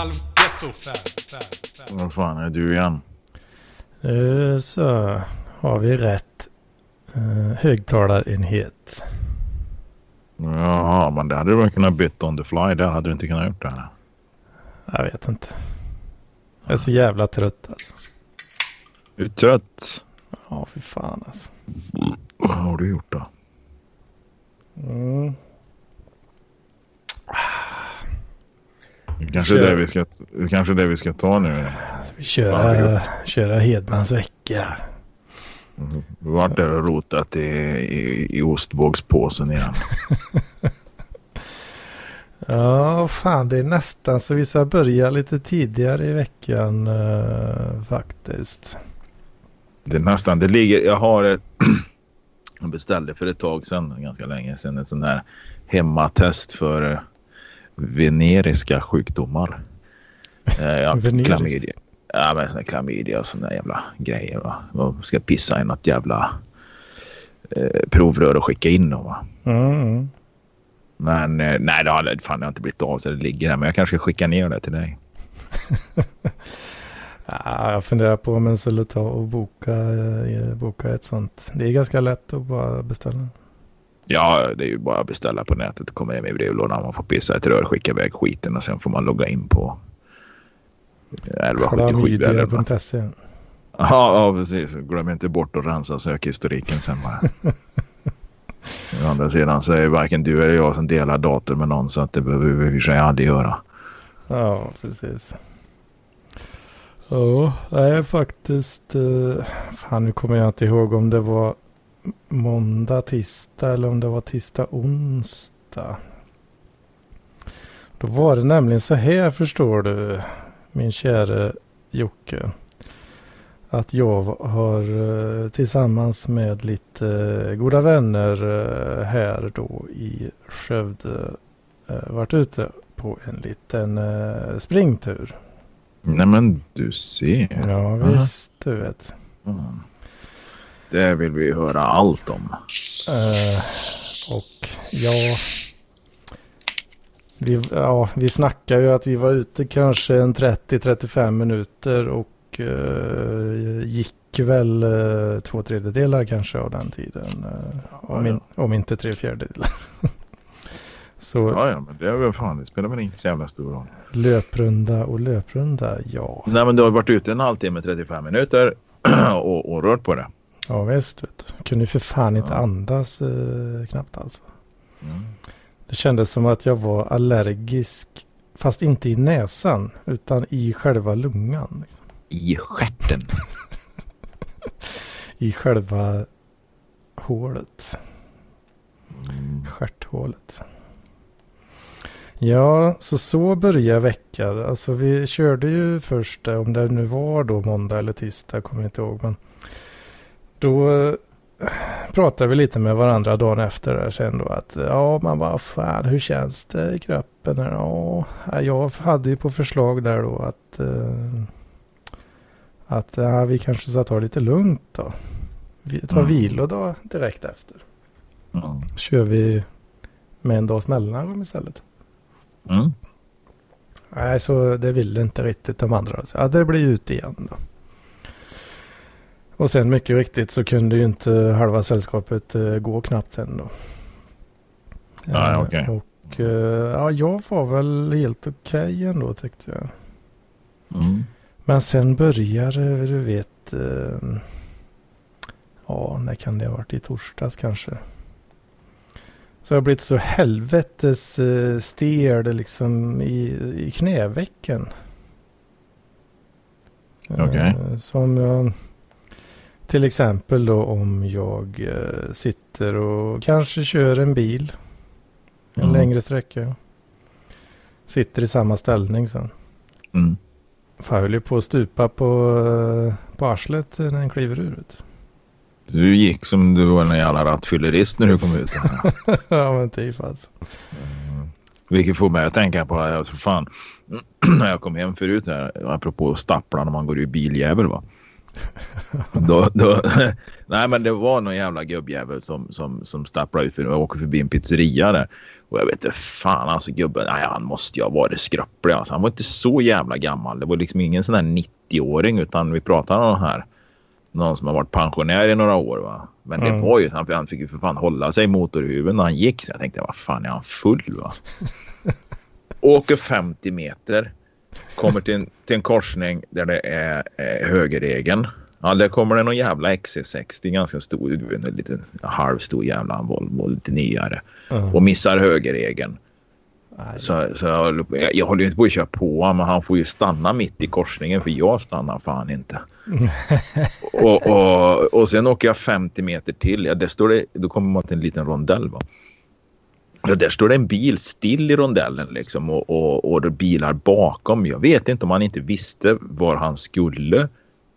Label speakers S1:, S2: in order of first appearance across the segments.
S1: halvgetto.
S2: Vad fan är du igen?
S3: Eh, Så har vi rätt eh, högtalarenhet.
S2: Jaha, men det hade du väl kunnat byta on the fly. Där hade du inte kunnat gjort det.
S3: Jag vet inte. Jag är så jävla trött alltså.
S2: Du är trött.
S3: Ja, fy fan alltså.
S2: Vad har du gjort då?
S3: Mm.
S2: Det kanske
S3: Kör.
S2: det vi ska, det kanske är det vi ska ta nu.
S3: Köra, köra Hedmans vecka.
S2: Vart är det rotat i, i, i ostbågspåsen igen?
S3: Ja, fan det är nästan så vi ska börja lite tidigare i veckan eh, faktiskt.
S2: Det är nästan, det ligger, jag har ett, jag beställde för ett tag sedan, ganska länge sedan, ett sån här hemmatest för eh, veneriska sjukdomar. Eh, ja, klamydia. Ja, men här klamydia och såna jävla grejer. Va? Jag ska pissa i något jävla eh, provrör och skicka in dem. Va?
S3: Mm.
S2: Men eh, nej, det har, fan, det har inte blivit av så det ligger där. Men jag kanske ska skicka ner det till dig.
S3: Ja, jag funderar på om jag skulle ta och boka, eh, boka ett sånt. Det är ganska lätt att bara beställa.
S2: Ja, det är ju bara att beställa på nätet. Kommer hem i brevlådan. Man får pissa ett rör, skicka iväg skiten och sen får man logga in på 1177 eller något.
S3: Klamydia.se.
S2: Ja, ja, precis. Glöm inte bort att rensa sökhistoriken sen bara. Å andra sidan så är det varken du eller jag som delar dator med någon så att det behöver vi i och för sig aldrig göra.
S3: Ja, precis. Ja, det är faktiskt... eh, Fan, nu kommer jag inte ihåg om det var måndag, tisdag eller om det var tisdag, onsdag. Då var det nämligen så här förstår du, min käre Jocke. Att jag har eh, tillsammans med lite eh, goda vänner eh, här då i Skövde varit ute på en liten springtur.
S2: Nej men du ser.
S3: Ja visst, du vet.
S2: Mm. Det vill vi höra allt om.
S3: Eh, och ja, vi, ja, vi snackar ju att vi var ute kanske en 30-35 minuter och eh, gick väl eh, två tredjedelar kanske av den tiden. eh, om, in, om inte tre fjärdedelar. Så
S2: Ja, ja, men det är väl fan, det spelar väl inte så jävla stor roll.
S3: löprunda och löprunda, ja.
S2: Nej, men du har varit ute en halvtimme, 35 minuter och, och rört på det.
S3: Ja visst, vet du. Kunde för fan inte
S2: Ja.
S3: andas eh, knappt alltså.
S2: Mm.
S3: Det kändes som att jag var allergisk, fast inte i näsan, utan i själva lungan. Liksom.
S2: I stjärten.
S3: I själva hålet,
S2: Mm.
S3: stjärthålet. Ja, så så börjar veckan. Alltså vi körde ju först, eh, om det nu var då måndag eller tisdag, kommer jag inte ihåg. Men då eh, pratade vi lite med varandra dagen efter där sen då att ja, man bara fan, hur känns det i kroppen? Ja, jag hade ju på förslag där då att eh, att ja, vi kanske ska ta det lite lugnt då. Vi tar
S2: Mm.
S3: vilodag direkt efter.
S2: Mm.
S3: Kör vi med en dags mellanrum istället.
S2: Mm.
S3: Nej, så det ville inte riktigt de andra. Så, ja, det blir ut igen då. Och sen mycket riktigt så kunde ju inte halva sällskapet eh, gå knappt sen då.
S2: Nej,
S3: Eh,
S2: okej.
S3: Och eh, ja, jag var väl helt okej ändå tyckte jag.
S2: Mm.
S3: Men sen börjar det, du vet. Ja, när kan det ha varit? I torsdags kanske. Så jag har blivit så helvetes stel liksom i, i knävecken.
S2: Okej.
S3: som jag, till exempel då om jag eh, sitter och kanske kör en bil. En
S2: Mm.
S3: längre sträcka. Sitter i samma ställning sen.
S2: Mm.
S3: Fan, jag höll ju på att stupa på, eh, på arslet när den kliver ur. vet
S2: Du gick som du var en jävla rattfyllerist när du kom ut.
S3: ja men typ alltså.
S2: Mm. Vilket får mig att tänka på, jag tror fan, när jag kom hem förut här, apropå stapplar när man går ur biljävel va. Då, då, nej men det var någon jävla gubbjävel som, som, som stapplade ut för jag åker förbi en pizzeria där. Och jag vet inte fan alltså gubben, nej han måste ju ha varit skröplig alltså. Han var inte så jävla gammal. Det var liksom ingen sån här 90-åring utan vi pratar om den här. Någon som har varit pensionär i några år va. Men mm. det var ju, han, han fick ju för fan hålla sig i motorhuven när han gick. Så jag tänkte vad fan är han full va? Åker 50 meter. Kommer till en, till en korsning där det är eh, högerregeln. Ja, där kommer det någon jävla XC60, ganska stor, en liten halvstor jävla Volvo, lite nyare. Mm. Och missar högerregeln. Så, så jag, jag håller ju inte på att köra på men han får ju stanna mitt i korsningen för jag stannar fan inte. och, och, och sen åker jag 50 meter till. Ja, där står det, då kommer man till en liten rondell. Va? Ja, där står det en bil still i rondellen liksom och, och, och bilar bakom. Jag vet inte om han inte visste var han skulle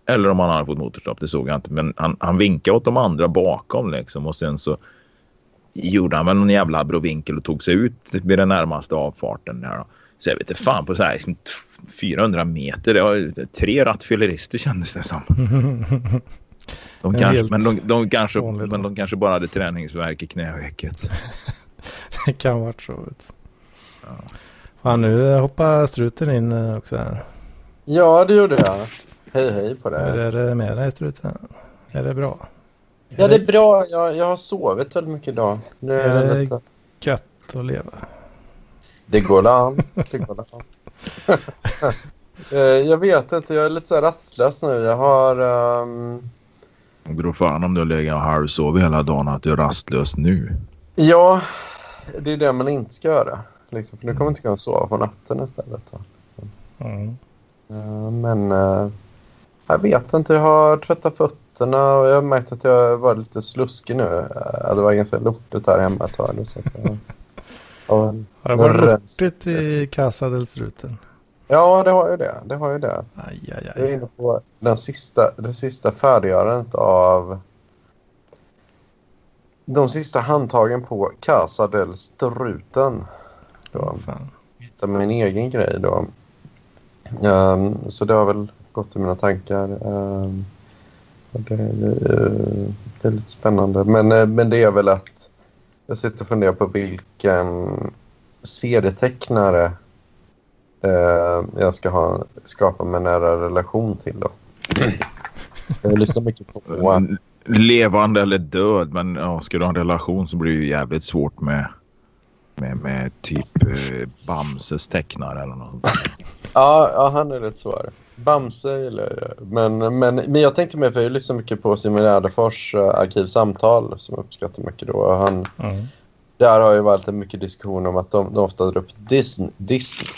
S2: eller om han hade fått motorstopp. Det såg jag inte. Men han, han vinkade åt de andra bakom liksom och sen så gjorde han väl någon jävla abrovinkel och tog sig ut vid den närmaste avfarten. Där då. Så jag vet inte fan på så här, 400 meter. Det var tre rattfyllerister kändes det som. De kanske, men, de, de kanske, men de kanske bara hade träningsverk i knävecket.
S3: det kan vara så. Ja. Fan, nu hoppar struten in eh, också här.
S1: Ja, det gjorde jag. Hej, hej på dig.
S3: Hur är det med dig struten? Är det bra?
S1: Ja, det är bra. Jag, jag har sovit väldigt mycket idag.
S3: Det är, är det lite... gött att leva?
S1: Det går an. Det går an. Eh, jag vet inte, jag är lite så här rastlös nu. Jag har... Um...
S2: Det beror fan om du har legat och halvsovit hela dagen att du är rastlös nu.
S1: Ja, det är det man inte ska göra. Liksom, för nu kommer jag inte kunna sova på natten istället. Mm. Uh, men uh, jag vet inte, jag har tvättat fötterna och jag har märkt att jag var lite sluskig nu. Det var ganska lortigt här hemma ett tag. Så jag,
S3: ja, har det varit lortigt i Casa del Struten?
S1: Ja, det har ju det. Det har ju det. Aj, aj, aj. Jag är inne på den sista, det sista färdiggörandet av de sista handtagen på Casa del Struten. Då. Hitta min egen grej då. Um, så det har väl gått i mina tankar. Um, det, det, är lite spännande. Men, eh, men det är väl att jag sitter och funderar på vilken serietecknare eh, jag ska ha, skapa en nära relation till. Då. Jag lyssnar mycket på...
S2: Levande eller död, men ja, ska du ha en relation så blir det ju jävligt svårt med, med, med typ eh, Bamses tecknare eller något.
S1: Ja, ja, han är rätt svår. Bamse eller men, men, men jag tänkte mig, för jag lyssnar mycket på Simon Gärdenfors uh, arkivsamtal som jag uppskattar mycket då. Han, mm. Där har ju varit mycket diskussion om att de, de ofta drar upp Disney, Disney.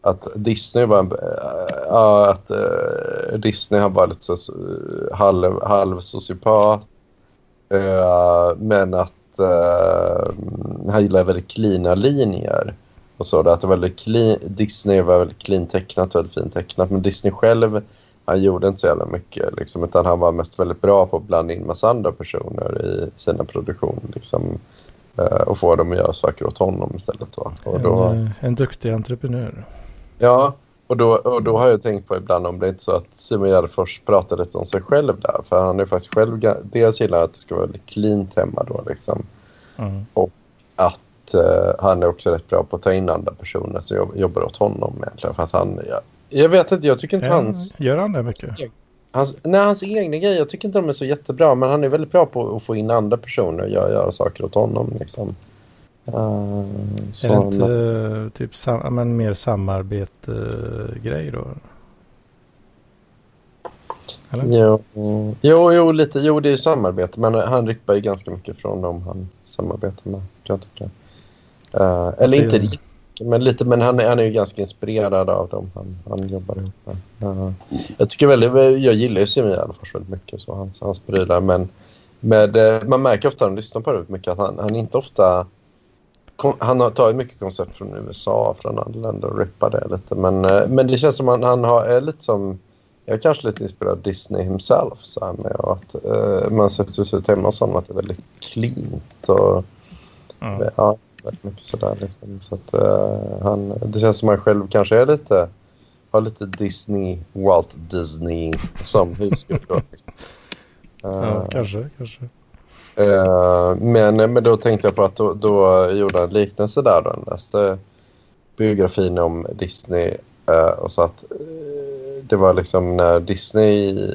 S1: Att Disney var en, äh, att äh, Disney har varit så eh, halv, halv sociopat. men att han gillar väldigt klina linjer och så. Att det var väldigt clean, Disney var väldigt clean tecknat, väldigt fint tecknat. Men Disney själv, han gjorde inte så jävla mycket. Liksom, utan han var mest väldigt bra på att blanda in massa andra personer i sina produktioner. Liksom, och få dem att göra saker åt honom istället. Va? Och
S3: då en, en duktig entreprenör.
S1: Ja, och då, och då har jag tänkt på ibland om det inte så att Simon Gärdenfors pratar lite om sig själv där. För han är faktiskt själv, dels gillar att det ska vara väldigt cleant hemma då liksom. Mm. Och att uh, han är också rätt bra på att ta in andra personer som jobb, jobbar åt honom egentligen. För att han, ja, jag vet inte, jag tycker inte ja, hans...
S3: Gör han det mycket?
S1: Hans, nej, hans egna grejer, jag tycker inte de är så jättebra. Men han är väldigt bra på att få in andra personer och göra, göra saker åt honom. Liksom.
S3: Uh, är det inte uh, typ sam men mer samarbete-grej då?
S1: Eller? Jo, jo, jo, lite. Jo, det är samarbete. Men han rippar ju ganska mycket från dem han samarbetar med. Jag tycker. Uh, eller inte riktigt, men lite. Men han, han är ju ganska inspirerad av dem han, han jobbar ihop med. Uh, jag tycker väldigt, jag gillar ju Simon Gärdenfors väldigt mycket, så hans, hans prylar. Men med, uh, man märker ofta när man lyssnar på det mycket att han, han inte ofta... Han har tagit mycket koncept från USA, från andra länder och rippar det lite. Men, men det känns som att han, han har, är lite som... Jag är kanske lite inspirerad av Disney himself. Så här med att, man sätter sig hemma hos honom att det är väldigt cleant och... Mm. Ja, mycket sådär liksom. Så att, uh, han, det känns som att han själv kanske är lite ha lite Disney, Walt Disney som husgud. Då.
S3: Ja,
S1: Eh,
S3: kanske, kanske.
S1: Eh, men, men då tänkte jag på att då, då gjorde jag en liknelse där. Då. Jag läste biografin om Disney eh, och sa att eh, det var liksom när Disney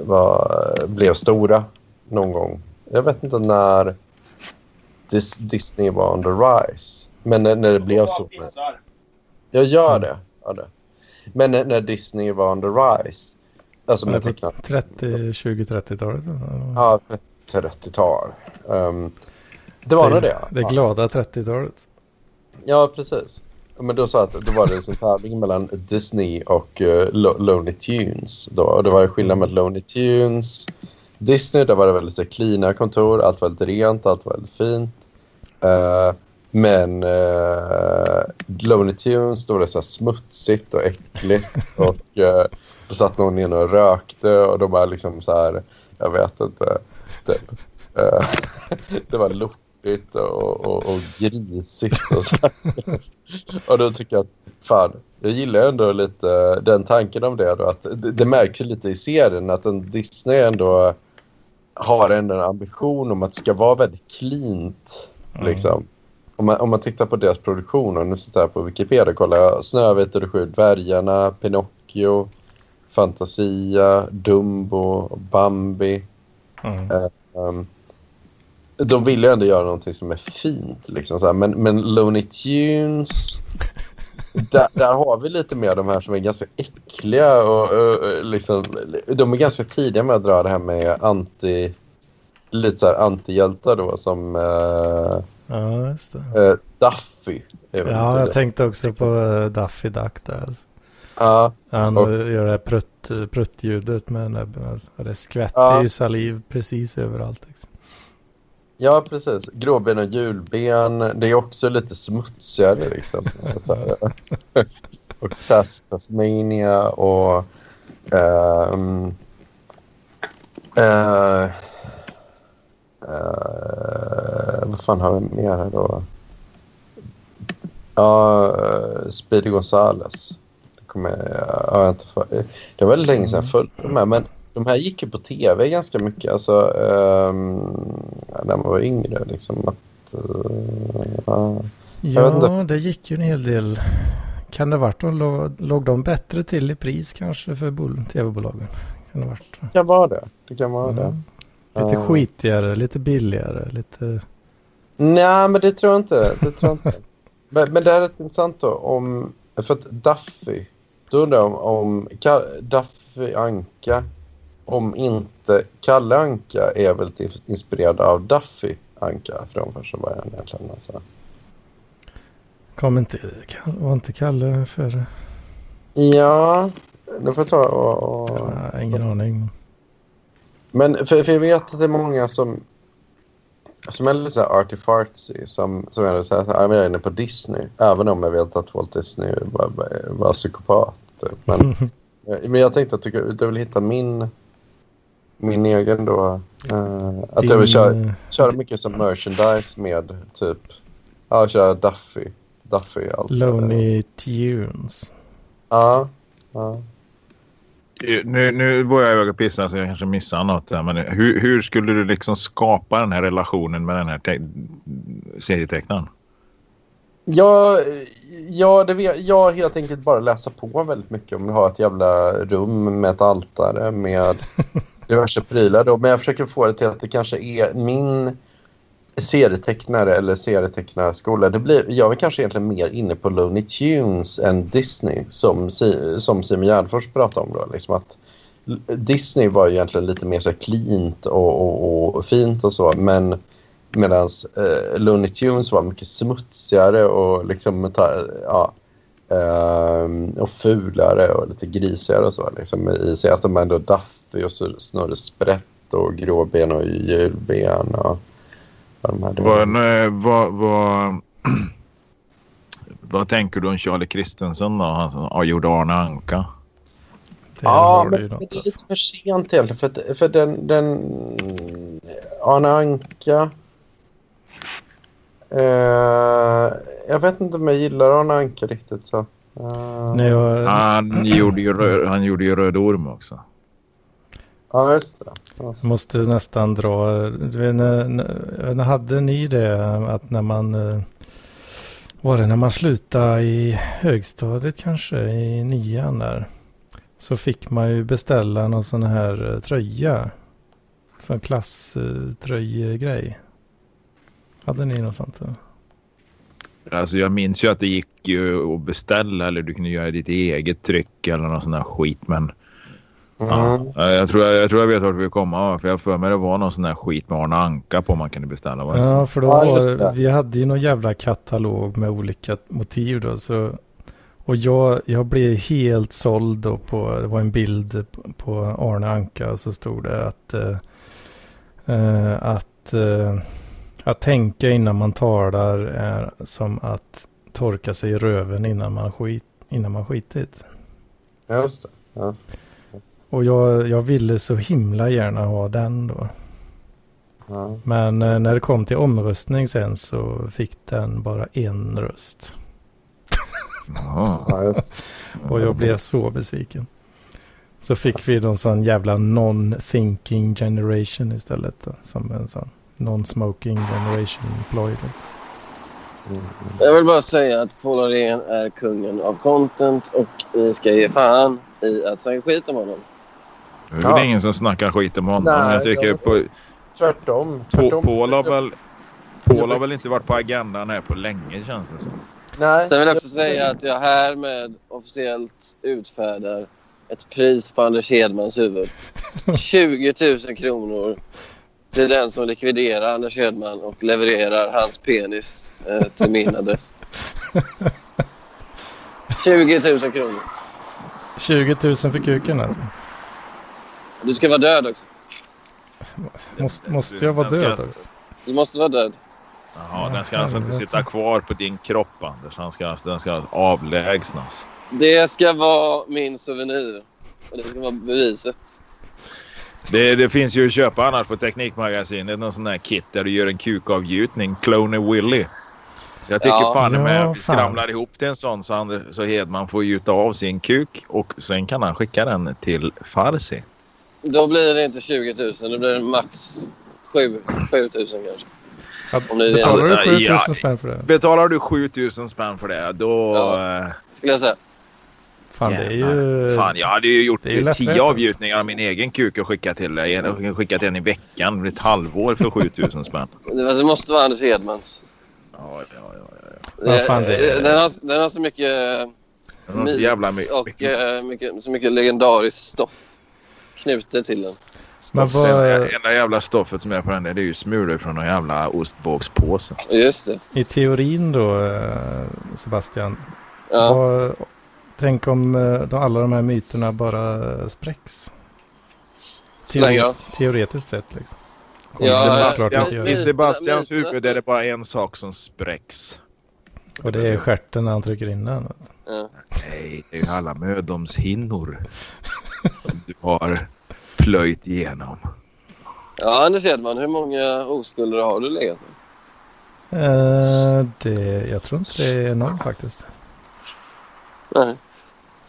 S1: var, blev stora någon gång. Jag vet inte när Dis, Disney var on the rise. Men när, när det blev stora. Jag gör det. Gör det. Men när, när Disney var on the rise. Alltså med
S3: på
S1: tecknat.
S3: 30, 20-30-talet?
S1: Ja, 30-tal. Um, det var nog det.
S3: Det glada 30-talet.
S1: Ja, precis. Men då sa att då var det en tävling mellan Disney och uh, Lo- Looney Tunes. Då. Och det var skillnad med Looney Tunes. Disney, där var det väldigt så, cleana kontor. Allt var väldigt rent, allt var väldigt fint. Eh, men uh, Looney Tunes, då var det så smutsigt och äckligt. och uh, då satt någon inne och rökte och de var liksom så här, jag vet inte. Typ. Det var lortigt och, och, och grisigt och så. och då tycker jag att fan, jag gillar ändå lite den tanken om det då. Att det, det märks lite i serien att en Disney ändå har ändå en ambition om att det ska vara väldigt cleant. Liksom. Om, man, om man tittar på deras produktion och nu sitter jag på Wikipedia och kollar Snövit och de sju dvärgarna, Pinocchio, Fantasia, Dumbo, Bambi.
S3: Mm.
S1: Um, de vill ju ändå göra någonting som är fint. Liksom, så här. Men, men Looney Tunes, där, där har vi lite mer de här som är ganska äckliga. Och, och, och liksom, de är ganska tidiga med att dra det här med anti, lite så här antihjältar då som uh,
S3: Ja, just det.
S1: uh, Duffy.
S3: Ja,
S1: det.
S3: jag tänkte också på uh, Daffy Duck där. Alltså.
S1: Ja,
S3: Han
S1: Och-
S3: uh, gör det här prutt, prutt-ljudet med näbben. Det skvätter
S1: Ja.
S3: ju saliv precis överallt. Liksom.
S1: ja, precis. Gråben och julben. Det är också lite smutsigare. Liksom. Och Tas- Tasmania och... ehm, eh, eh, vad fan har vi mer här då? Ja, uh, Speedy Gonzales. Det, kommer, jag- inte för, det var väldigt länge sedan jag följde de här, men de här gick ju på tv ganska mycket. Alltså, um, när man var yngre. Liksom, att, eh, ja.
S3: Det gick ju en hel del. Kan det varit de låg, de bättre till i pris kanske för bol- tv-bolagen? Kan det varit?
S1: Det kan vara det. Det kan vara det.
S3: Mm. Lite
S1: Ja.
S3: skitigare, lite billigare, lite...
S1: Nej, men det tror jag inte. Det tror jag inte. men, men det är rätt intressant då om... För att Duffy, då undrar jag om, om Duffy Anka, om inte Kalle Anka är väldigt inspirerad av Duffy Anka från första början egentligen. Alltså.
S3: Kom inte... Var inte Kalle för...
S1: Ja, nu får jag ta och... och...
S3: Ja, ingen aning.
S1: Men för, för jag vet att det är många som som är lite så här arty-fartsy som, som är så här, jag är inne på Disney. Även om jag vet att Walt Disney var, var, var psykopat. Typ. Men, men jag tänkte att du, du vill hitta min min egen då. eh, att jag vill köra,
S3: eh,
S1: köra mycket som merchandise med typ, ja köra Duffy. Duffy allt.
S3: Lonely Tunes.
S1: Ja. ja.
S2: Nu, nu var jag iväg och pissa så jag kanske missar något där. Men hur, hur skulle du liksom skapa den här relationen med den här te- serietecknaren?
S1: Ja, ja, det vet, jag helt enkelt bara läsa på väldigt mycket om att ha ett jävla rum med ett altare med diverse prylar. Då. Men jag försöker få det till att det kanske är min serietecknare eller serietecknarskola. Det blir, jag är kanske egentligen mer inne på Looney Tunes än Disney som, som Simon Gärdenfors pratade om. Då, liksom att Disney var ju egentligen lite mer så cleant och, och, och fint och så. Men Medan eh, Looney Tunes var mycket smutsigare och liksom ja, ehm, och fulare och lite grisigare och så. Liksom, I sig att de ändå Duffy och så Snorre Sprätt och Gråben och Julben och, och de här
S2: Vad, eh, vad, vad, vad tänker du om Charlie Christensen då? Han som ja, gjorde Arne Anka.
S3: Det
S1: Ja, men, men det är
S3: alltså.
S1: lite för sent egentligen. För, för den, den Arne Anka. Eh, jag vet inte om jag gillar Arne Anka riktigt så. Uh,
S3: När jag,
S2: Han gjorde ju, rö- han gjorde ju Röd Orm också.
S1: Ja, just det. Ja.
S3: måste nästan dra, du vet, när, när, hade ni det att när man, eh, var det när man slutade i högstadiet kanske, i nian där, så fick man ju beställa någon sån här tröja, sån klasströjegrej. Hade ni något sånt?
S2: Alltså jag minns ju att det gick ju att beställa eller du kunde göra ditt eget tryck eller någon sån där skit. Men ja,
S1: Mm.
S2: jag, tror, jag, jag tror jag vet vart vi komma. För jag för mig det var någon sån där skit med Arne Anka på man kunde beställa. Var det
S3: Ja, för då
S1: Ja,
S3: var, vi hade ju någon jävla katalog med olika motiv då. Så, och jag, jag blev helt såld då på, det var en bild på Arne Anka och så stod det att, eh, eh, att, eh, att tänka innan man talar är som att torka sig i röven innan man, skit, innan man skitit.
S1: Just det. Ja.
S3: Och jag, jag ville så himla gärna ha den då.
S1: Ja.
S3: Men eh, när det kom till omröstning sen så fick den bara en röst.
S1: Ja, just
S3: Och jag blev så besviken. Så fick vi någon sån jävla non-thinking generation istället. Då, som en sån non-smoking generation ploy. Liksom.
S1: Mm.
S4: Jag vill bara säga att Paul Arén är kungen av content och vi ska ge fan i att snacka skit om honom.
S2: Det är väl
S1: Ja.
S2: ingen som snackar skit om honom.
S1: Nej,
S2: jag tycker
S1: jag-
S2: på,
S1: Tvärtom.
S2: på,
S1: tvärtom.
S2: Paul har väl... Paul har väl inte varit på agendan här på länge känns det som.
S1: Nej.
S4: Sen vill jag också säga att jag härmed officiellt utfärdar ett pris på Anders Hedmans huvud. 20 000 kronor till den som likviderar Anders Hedman och levererar hans penis eh, till min adress. 20 000 kronor.
S3: 20 000 för kuken alltså.
S4: Du ska vara död också.
S3: Måste, måste jag vara
S2: Den ska-
S3: död också?
S4: Du måste vara död.
S2: Jaha, den ska alltså inte sitta kvar på din kropp Anders. Han ska, den ska avlägsnas.
S4: Det ska vara min souvenir. Och det ska vara beviset.
S2: Det, det finns ju att köpa annars på Teknikmagasinet. Någon sån här kit där du gör en kukavgjutning. Clone Willy. Jag tycker
S4: Ja.
S2: fan
S3: Ja,
S2: med vi
S3: fan.
S2: skramlar ihop till en sån så, Ander, så Hedman får gjuta av sin kuk och sen kan han skicka den till Farsi.
S4: Då blir det inte 20 000. Då blir det max 7, 7 000 kanske.
S3: Att, betalar du 7 000
S2: Ja.
S3: spänn för det?
S2: Betalar du 7000 spänn för det då...
S4: Ja.
S2: eh,
S4: Skulle jag säga.
S3: Fan det är ju...
S2: Fan, jag hade ju gjort
S3: det
S2: tio avgjutningar av min egen kuk och skickat till dig. Skickat en i veckan. Ett halvår för 7000 spänn.
S4: Det måste vara Anders Hedmans.
S2: Ja, ja, ja. ja.
S3: Vad fan det är-
S4: Den, har, den har så mycket
S2: Det var så jävla my-
S4: och
S2: mycket
S4: eh, mycket, så mycket legendariskt stoff knutet till den.
S3: Men vad-
S2: Det enda jävla stoffet som är på den där det är ju smulor från någon jävla ostbågspåse.
S4: Just det.
S3: I teorin då, eh, Sebastian.
S4: Ja.
S3: Vad, tänk om eh, de, alla de här myterna bara eh, spräcks.
S4: Roll.
S3: teoretiskt sett liksom.
S4: Ja,
S3: göra.
S2: I Sebastians huvud är det bara en sak som spräcks.
S3: Och det är stjärten när han trycker in den.
S4: Ja.
S2: Nej, det är ju alla mödomshinnor som du har plöjt igenom.
S4: ja, Anders Hedman. Hur många oskulder har du legat med?
S3: Eh, det, jag tror inte det är någon faktiskt.
S4: Nej,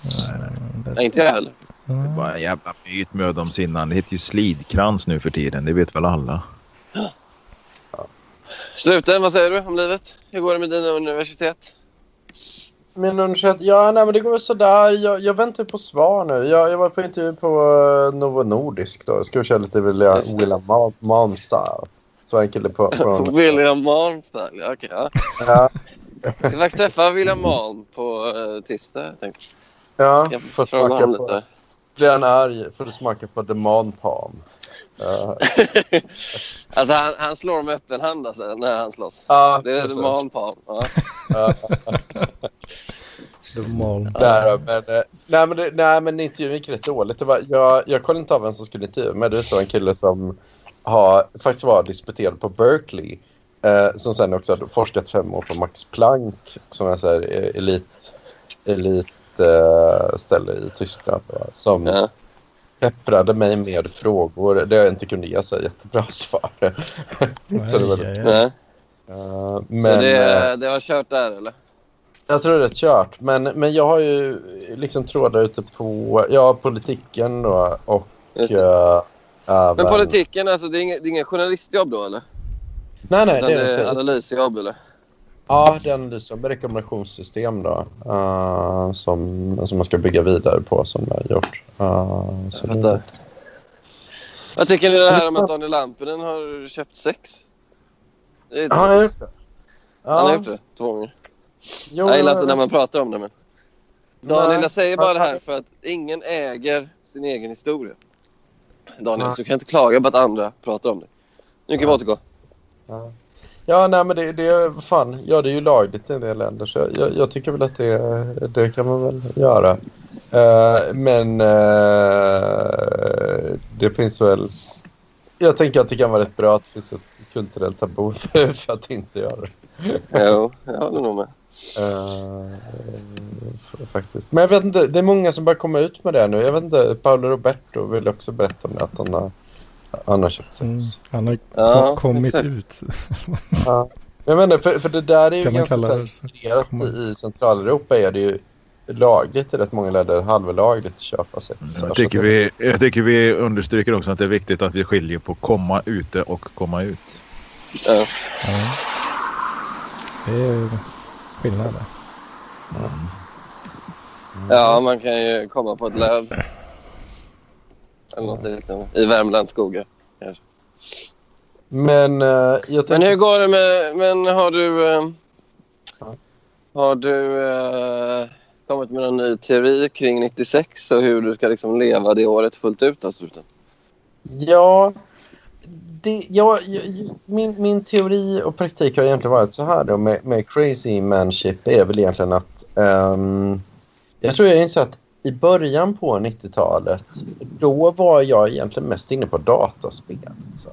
S3: Eh, det,
S4: Nej inte jag heller.
S2: Det är bara en jävla myt mödomshinnan. Det heter ju slidkrans nu för tiden. Det vet väl alla.
S4: Slutligen, vad säger du om livet? Hur går det med dina universitet?
S1: Min universitet, ja nej men det går sådär. Jag, jag väntar på svar nu. Jag, jag var på intervju på uh, Novo Nordisk då. Jag ska köra lite William. William Malm, Malm style. Så var en kille på... från-
S4: William Malm style. Ja, Okej, ja.
S1: Ja,
S4: Jag ska faktiskt träffa William Malm på uh, tisdag. Jag tänkte.
S1: Ja
S4: Jag
S1: får smaka på...
S4: lite.
S1: Blir han arg får du smaka på The Man Palm. Uh,
S4: alltså han, han slår med öppen hand alltså, när han slåss.
S1: ja,
S4: Det är
S1: precis.
S4: The Malm Palm. Ja.
S1: Ja.
S3: de mal.
S1: Där, men, eh, nej, men det, nej, men intervjun gick rätt dåligt. Det var, jag, jag kollade inte av vem som skulle intervjua mig. Det var en kille som har, faktiskt var disputerad på Berkeley. Eh, som sen också hade forskat fem år på Max Planck. Som är så här, eh, elit, elit eh, ställe i Tyskland. va, Som
S4: Ja.
S1: pepprade mig med frågor. Det jag inte kunde ge så jättebra svar. så det var,
S3: aj, aj.
S4: Nej.
S1: eh,
S4: Så
S1: men,
S4: det,
S1: eh,
S4: det var kört där eller?
S1: Jag tror det är kört. Men, men jag har ju liksom trådar ute på ja, politiken då och uh,
S4: Men politiken, alltså, det är ingen, det är ingen journalistjobb då eller?
S1: Nej, nej.
S4: Utan
S1: Det
S4: det
S1: är
S4: är
S1: det.
S4: analysjobb eller?
S1: Ja, är analys av rekommendationssystem då. eh, som, som man ska bygga vidare på som jag har gjort. Uh, så
S4: Jag fattar. Vad tycker ni det här om att Daniel Lampinen har köpt sex? Det är
S1: Ja, han har gjort det.
S4: Han har
S1: Ja,
S4: gjort det två gånger.
S1: jo,
S4: Jag gillar inte när man pratar om det men... Daniel, jag säger bara det här för att ingen äger sin egen historia. Daniel,
S1: Nej.
S4: så du kan inte klaga på att andra pratar om det. Nu kan vi återgå.
S1: Ja. Ja, nej men det, det är fan, ja det är ju lagligt i en del länder så jag, jag, tycker väl att det, det kan man väl göra. Eh, men eh, det finns väl, jag tänker att det kan vara rätt bra att det finns ett kulturellt tabu för att inte göra det.
S4: Jo, jag håller nog med.
S1: F- faktiskt. Men jag vet inte, det är många som börjar komma ut med det nu. Jag vet inte, Paolo Roberto vill också berätta om det, att han har, han har köpt sex.
S3: Mm. Han har
S4: Ja,
S3: ko- kommit
S4: exakt.
S3: ut.
S1: Ja. Jag menar, för, för det där är ju ganska
S3: Komma
S1: i, i Centraleuropa är det ju lagligt i rätt många länder, halvlagligt att köpa sex.
S2: Jag tycker, vi, jag tycker vi understryker också att det är viktigt att vi skiljer på komma ute och komma ut.
S4: Ja.
S3: Ja. Det är skillnad där.
S4: ja, man kan ju komma på ett löv. Eller något liknande. I Värmlands skogar.
S1: Men eh, jag
S4: Men hur går det med... Men har du...
S1: Ja.
S4: har du eh, kommit med någon ny teori kring 96 och hur du ska liksom leva det året fullt ut? Alltså?
S1: Ja, det, ja, min, min teori och praktik har egentligen varit så här då med, med crazy manship är väl egentligen att ehm, jag tror jag inser att i början på 90-talet då var jag egentligen mest inne på dataspel. Så.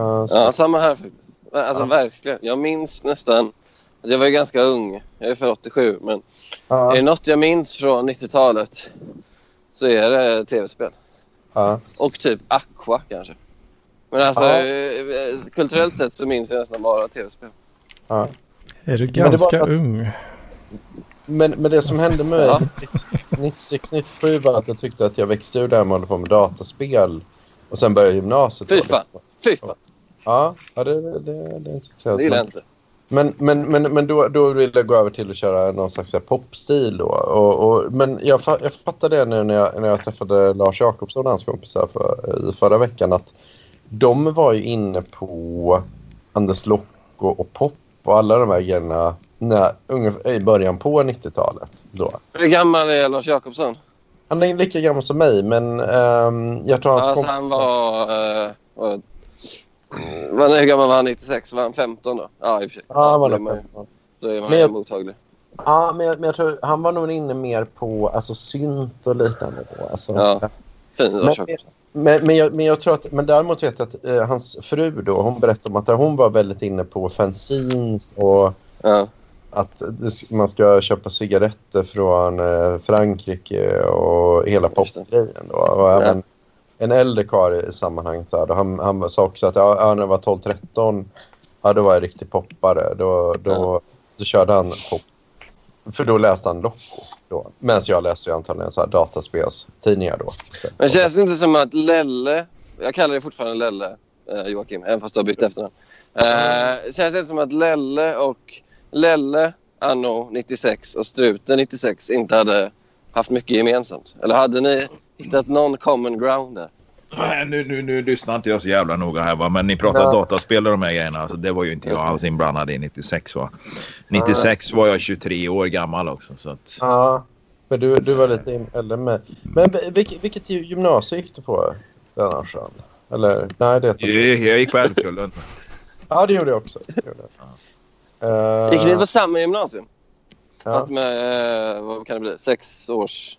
S1: Eh, så,
S4: Ja, samma här. Alltså
S1: Ja.
S4: verkligen. Jag minns nästan... Jag var ju ganska ung. Jag är för 87. Men
S1: ja,
S4: är det något jag minns från 90-talet så är det tv-spel.
S1: ja.
S4: Och typ Aqua kanske. Men alltså
S1: Ja.
S4: eh, kulturellt sett så minns jag nästan bara tv-spel.
S3: Är du
S1: det var
S3: ganska
S1: att-
S3: ung?
S1: Men, men det som hände med
S4: Ja.
S1: 96-97 var att jag tyckte att jag växte ur det här med att hålla på med dataspel och sen började gymnasiet.
S4: Fy fan. Fy fan.
S1: Ja, ja det, det, det, det är inte så
S4: Det gillar jag inte.
S1: men, men, men, men då, då vill jag gå över till att köra någon slags popstil då. Och, och, men jag, fa- jag fattade det nu när jag, när jag träffade Lars Jakobsson och hans kompisar för, i förra veckan att de var ju inne på Anders Locko och pop och alla de här grejerna när, ungefär, i början på 90-talet. Då.
S4: Hur gammal är Lars Jakobsson?
S1: Han är lika gammal som mig men ehm, jag tror hans
S4: Alltså
S1: kompis-
S4: han var... Uh, var men hur gammal var han 96? Var han 15 då? Ja, i och för sig.
S1: Ja, han var
S4: då är
S1: nog
S4: man, ju-
S1: 15.
S4: då är man
S1: Men jag-
S4: mottaglig.
S1: Ja, men jag, men jag tror han var nog inne mer på alltså, synt och liknande. Då. Alltså,
S4: Ja. Fin
S1: Men-. Men, men, jag, men jag tror att, men däremot vet jag att eh, hans fru då, hon berättade om att hon var väldigt inne på fanzines och
S4: Ja.
S1: Att man ska köpa cigaretter från eh, Frankrike och hela popgrejen då. Och även en äldre karl i sammanhanget där, han, han sa också att ja, ja, när jag var 12-13, ja då var jag riktig poppare. Då, då,
S4: Ja.
S1: då körde han pop. För då läste han då. Medan jag läste ju antagligen så här dataspelstidningar då.
S4: Men känns det inte som att Lelle... Jag kallar det fortfarande Lelle, eh, Joakim, även fast du har bytt efternamn. Eh, känns det inte som att Lelle och Lelle anno 96 och Struten 96 inte hade haft mycket gemensamt? Eller hade ni hittat någon common ground där?
S2: Nej, Nu, nu, nu lyssnar inte jag så jävla noga här va. Men ni pratar
S1: Ja.
S2: dataspel och de här grejerna. Alltså, det var ju inte jag alls inblandad i 96 va. 96 var jag 23 år gammal också. Så att,
S1: Ja, men du, du var lite eller med. Men vilket, vilket gymnasium gick du på den Arsan? Eller nej, det
S2: jag, jag gick på Älvkullen.
S1: Ja, det gjorde jag också. Det gjorde jag. Eh,
S4: Gick ni på samma gymnasium?
S1: ja.
S4: Fast med, eh, vad kan det bli, sex års...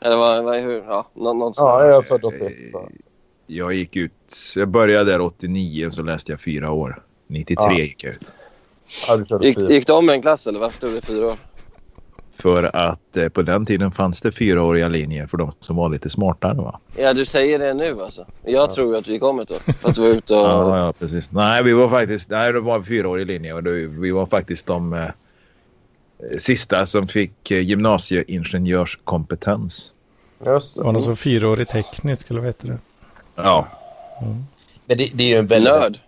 S4: Eller vad, vad, hur? Ja, nå, något
S1: ja, jag är född 81. så.
S2: Jag gick ut. Jag började där 89 och så läste jag fyra år. 93
S1: Ja.
S2: gick jag ut.
S1: Ja,
S4: Gick, gick du om en klass eller varför tog det fyra år?
S2: För att eh, på den tiden fanns det fyraåriga linjer för de som var lite smartare va.
S4: Ja, du säger det nu alltså. Jag tror ju att gick om ett år. För att du var ute och...
S2: Ja, ja precis. Nej, vi var faktiskt. Nej, det var en fyraårig linje och det, vi var faktiskt de. Eh, sista som fick eh, gymnasieingenjörskompetens.
S1: Just
S3: Det var någon
S1: det.
S3: som fyraårig teknisk eller vad heter det?
S2: Ja,
S1: Men det, det är ju en väldigt,
S4: Nörd.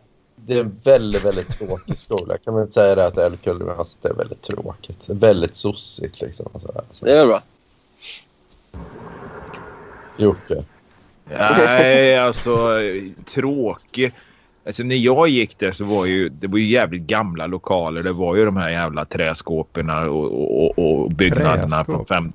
S1: Det är en väldigt, väldigt tråkig skola. Kan man inte säga det att det är väldigt tråkigt. Det är väldigt sossigt liksom. och sådär. Så,
S4: Det är väl bra.
S1: Jocke.
S2: nej alltså tråkig. Alltså när jag gick där så var ju det var ju jävligt gamla lokaler. Det var ju de här jävla träskåpen och, och, och, byggnaderna från
S3: Träskåp?
S2: fem...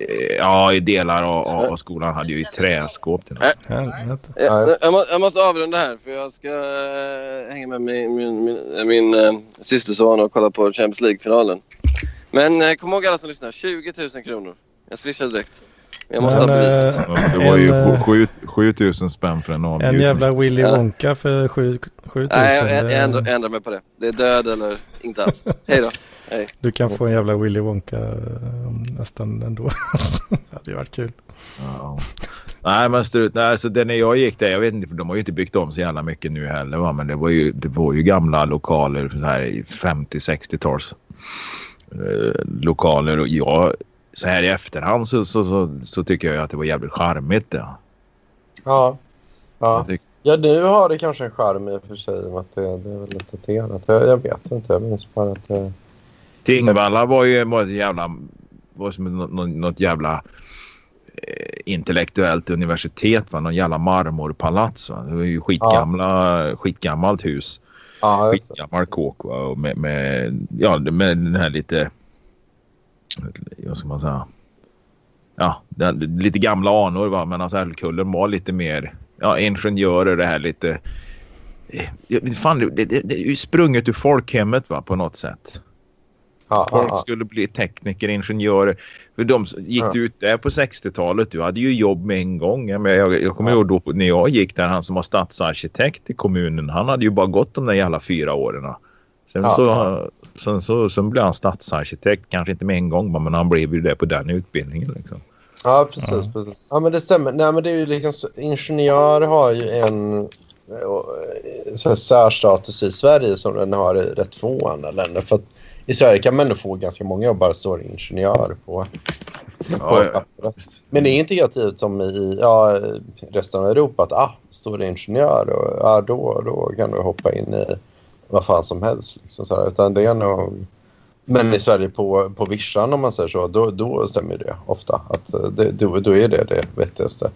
S2: Eh, Ja, i delar av, av skolan hade ju träskåp. Till med.
S3: Helvete.
S1: Nej.
S4: Jag, jag, må, jag måste avrunda här för jag ska eh, hänga med min, min, min, min eh, systerson och kolla på Champions League-finalen. Men eh, kom ihåg alla som lyssnar, 20 000 kronor. Jag swishar direkt. Men jag måste
S3: Men,
S4: ha beviset.
S3: eh,
S2: Ja, Det var ju
S3: En, eh,
S2: sju- sju- 7000 spänn för en
S3: En
S2: avbjudning.
S3: jävla Willy
S4: Ja.
S3: Wonka för 7000.
S4: Nej, jag, jag, jag, ändrar, jag ändrar mig på det. Det är död eller inte alls. Hej då. Hej.
S3: Du kan få en jävla Willy Wonka eh, nästan ändå. det hade ju varit kul.
S2: Ja. Nej, men strut, nej, alltså, det när jag gick där, jag vet inte, för de har ju inte byggt om så jävla mycket nu heller. Va? Men det var ju, det var ju gamla lokaler, så här i 50-60-tals eh, lokaler. Och jag, så här i efterhand så, så, så, så tycker jag att det var jävligt charmigt. Ja.
S1: Ja. Ja. Ja, nu har det kanske en charm i och för sig. Att det, det är väl lite daterat. Jag, jag vet inte. Jag minns bara att det...
S2: Tingvalla var ju var ett jävla, var som något, något, jävla eh, intellektuellt universitet. Va? Någon jävla marmorpalats. Va? Det var ju skitgamla, skitgammalt hus.
S1: Ja,
S2: skitgammal kåk va? Och med, med, ja, med den här lite... Vad ska man säga? Ja, det, lite gamla anor va. Men alltså Älvkullen var lite mer... Ja, ingenjörer det här lite... eh, Fan, det, det, det är ju sprunget ur folkhemmet va på något sätt.
S1: Ja,
S2: Folk
S1: ja.
S2: skulle bli tekniker, ingenjörer. För de gick
S1: Ja.
S2: ut där på 60-talet, du hade ju jobb med en gång. Jag, jag, jag kommer ihåg då när jag gick där, han som var stadsarkitekt i kommunen, han hade ju bara gått de där jävla fyra åren. Sen,
S1: Ja.
S2: så, sen, så, sen blev han stadsarkitekt, kanske inte med en gång, men han blev ju det på den utbildningen. Liksom.
S1: Ja, precis, precis. Ja, men det stämmer. Nej, men det är ju liksom så, ingenjör har ju en eh, så här, särstatus i Sverige som den har i rätt få andra länder. För att i Sverige kan man ändå få ganska många jobb bara står ingenjör på, på
S2: Ja, ja.
S1: Men det är integrativt som i ja, resten av Europa att ah, står det ingenjör och ja, då, då kan du hoppa in i vad fan som helst. Liksom, så här. Utan det är nog... Men i Sverige på, på vischan om man säger så, då, då stämmer det ofta. Att eh, det, då, då är det det vettigaste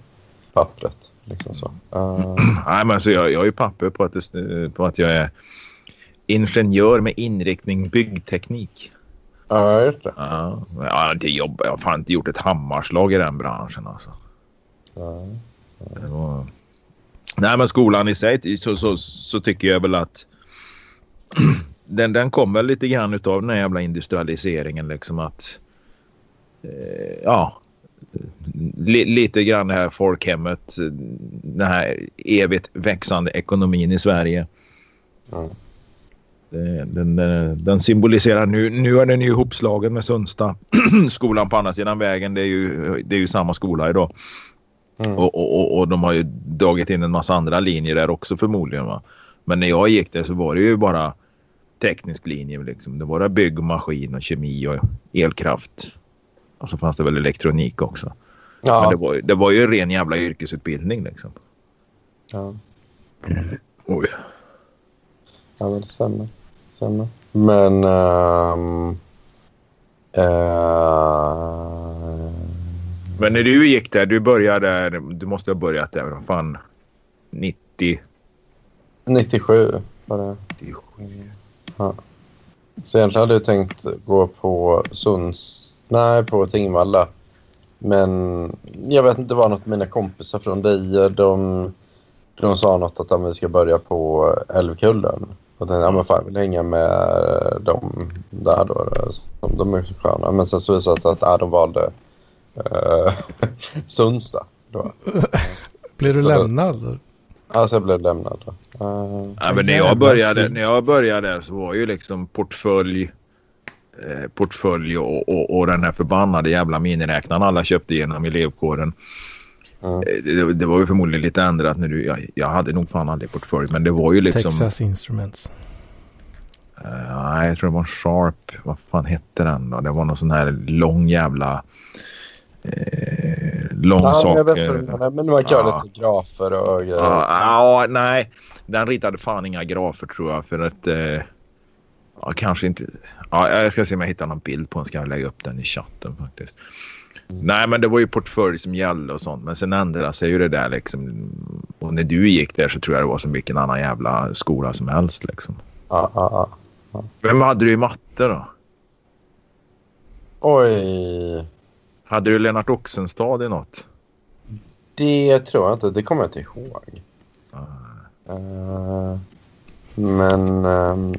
S1: pappret. Liksom så. Eh,
S2: Nej, men alltså, jag, jag har ju papper på att, det, på att jag är ingenjör med inriktning byggteknik.
S1: Ja, just det.
S2: Ja, jag har inte jobbat, jag har fan inte gjort ett hammarslag i den branschen alltså.
S1: Ja.
S2: Det var... Nej men skolan i sig så, så, så tycker jag väl att den, den kommer lite grann utav den här jävla industrialiseringen liksom att eh, ja li, lite grann det här folkhemmet den här evigt växande ekonomin i Sverige.
S1: Mm.
S2: Den, den, den symboliserar nu, nu är den ju ihopslagen med Sundsta skolan på andra sidan vägen. Det är ju, det är ju samma skola idag.
S1: Mm.
S2: Och, och, och, och de har ju dragit in en massa andra linjer där också förmodligen. Va? Men när jag gick där så var det ju bara teknisk linje. Liksom. Det var bara bygg och kemi och elkraft. Och så fanns det väl elektronik också. Men
S1: Ja,
S2: det var, det var ju en ren jävla yrkesutbildning liksom.
S1: ja.
S2: Oj.
S1: ja, men det stämmer. stämmer. Men... ehm, eh,
S2: Men när du gick där, du började där, du måste ha börjat där, fan, 90,
S1: 97 var det.
S2: 97.
S1: Så egentligen hade jag tänkt gå på Sunds... Nej, på Tingvalla. Men jag vet inte, det var något med mina kompisar från dig. De, de sa något att ja, vi ska börja på Älvkullen. Och tänkte, ja men fan, jag vill hänga med dem där då. Som de är så sköna. Men sen så visade det sig att ja, de valde uh, Sundsta.
S3: Blir du
S1: Så-
S3: lämnad?
S1: Alltså jag blev lämnad. Då. Eh,
S2: Ja, men när jag, började, när jag började så var ju liksom portfölj, eh, portfölj och, och, och den här förbannade jävla miniräknaren alla köpte genom elevkåren.
S1: Mm.
S2: Det, det var ju förmodligen lite ändrat när du, jag, jag hade nog fan aldrig portfölj men det var ju liksom.
S3: Texas Instruments.
S2: Uh, nej, jag tror det var en Sharp. Vad fan hette den då? Det var någon sån här lång jävla... Eh, lång
S1: Ja,
S2: sak.
S1: jag vet inte, men man kan
S2: Ja.
S1: lite grafer och grejer.
S2: Ja, ja, nej. Den ritade fan inga grafer tror jag för att... Eh, ja, kanske inte. Ja, jag ska se om jag hittar någon bild på den. Ska jag lägga upp den i chatten faktiskt. Nej, men det var ju portfölj som gällde och sånt. Men sen ändrade sig ju det där liksom. Och när du gick där så tror jag det var som vilken annan jävla skola som helst liksom.
S1: Ja, ja, ja.
S2: Vem hade du i matte då?
S1: Oj,
S2: Hade du Lennart Oxenstad i något?
S1: det tror jag inte. Det kommer jag inte ihåg.
S2: Ah.
S1: Eh, men... ehm,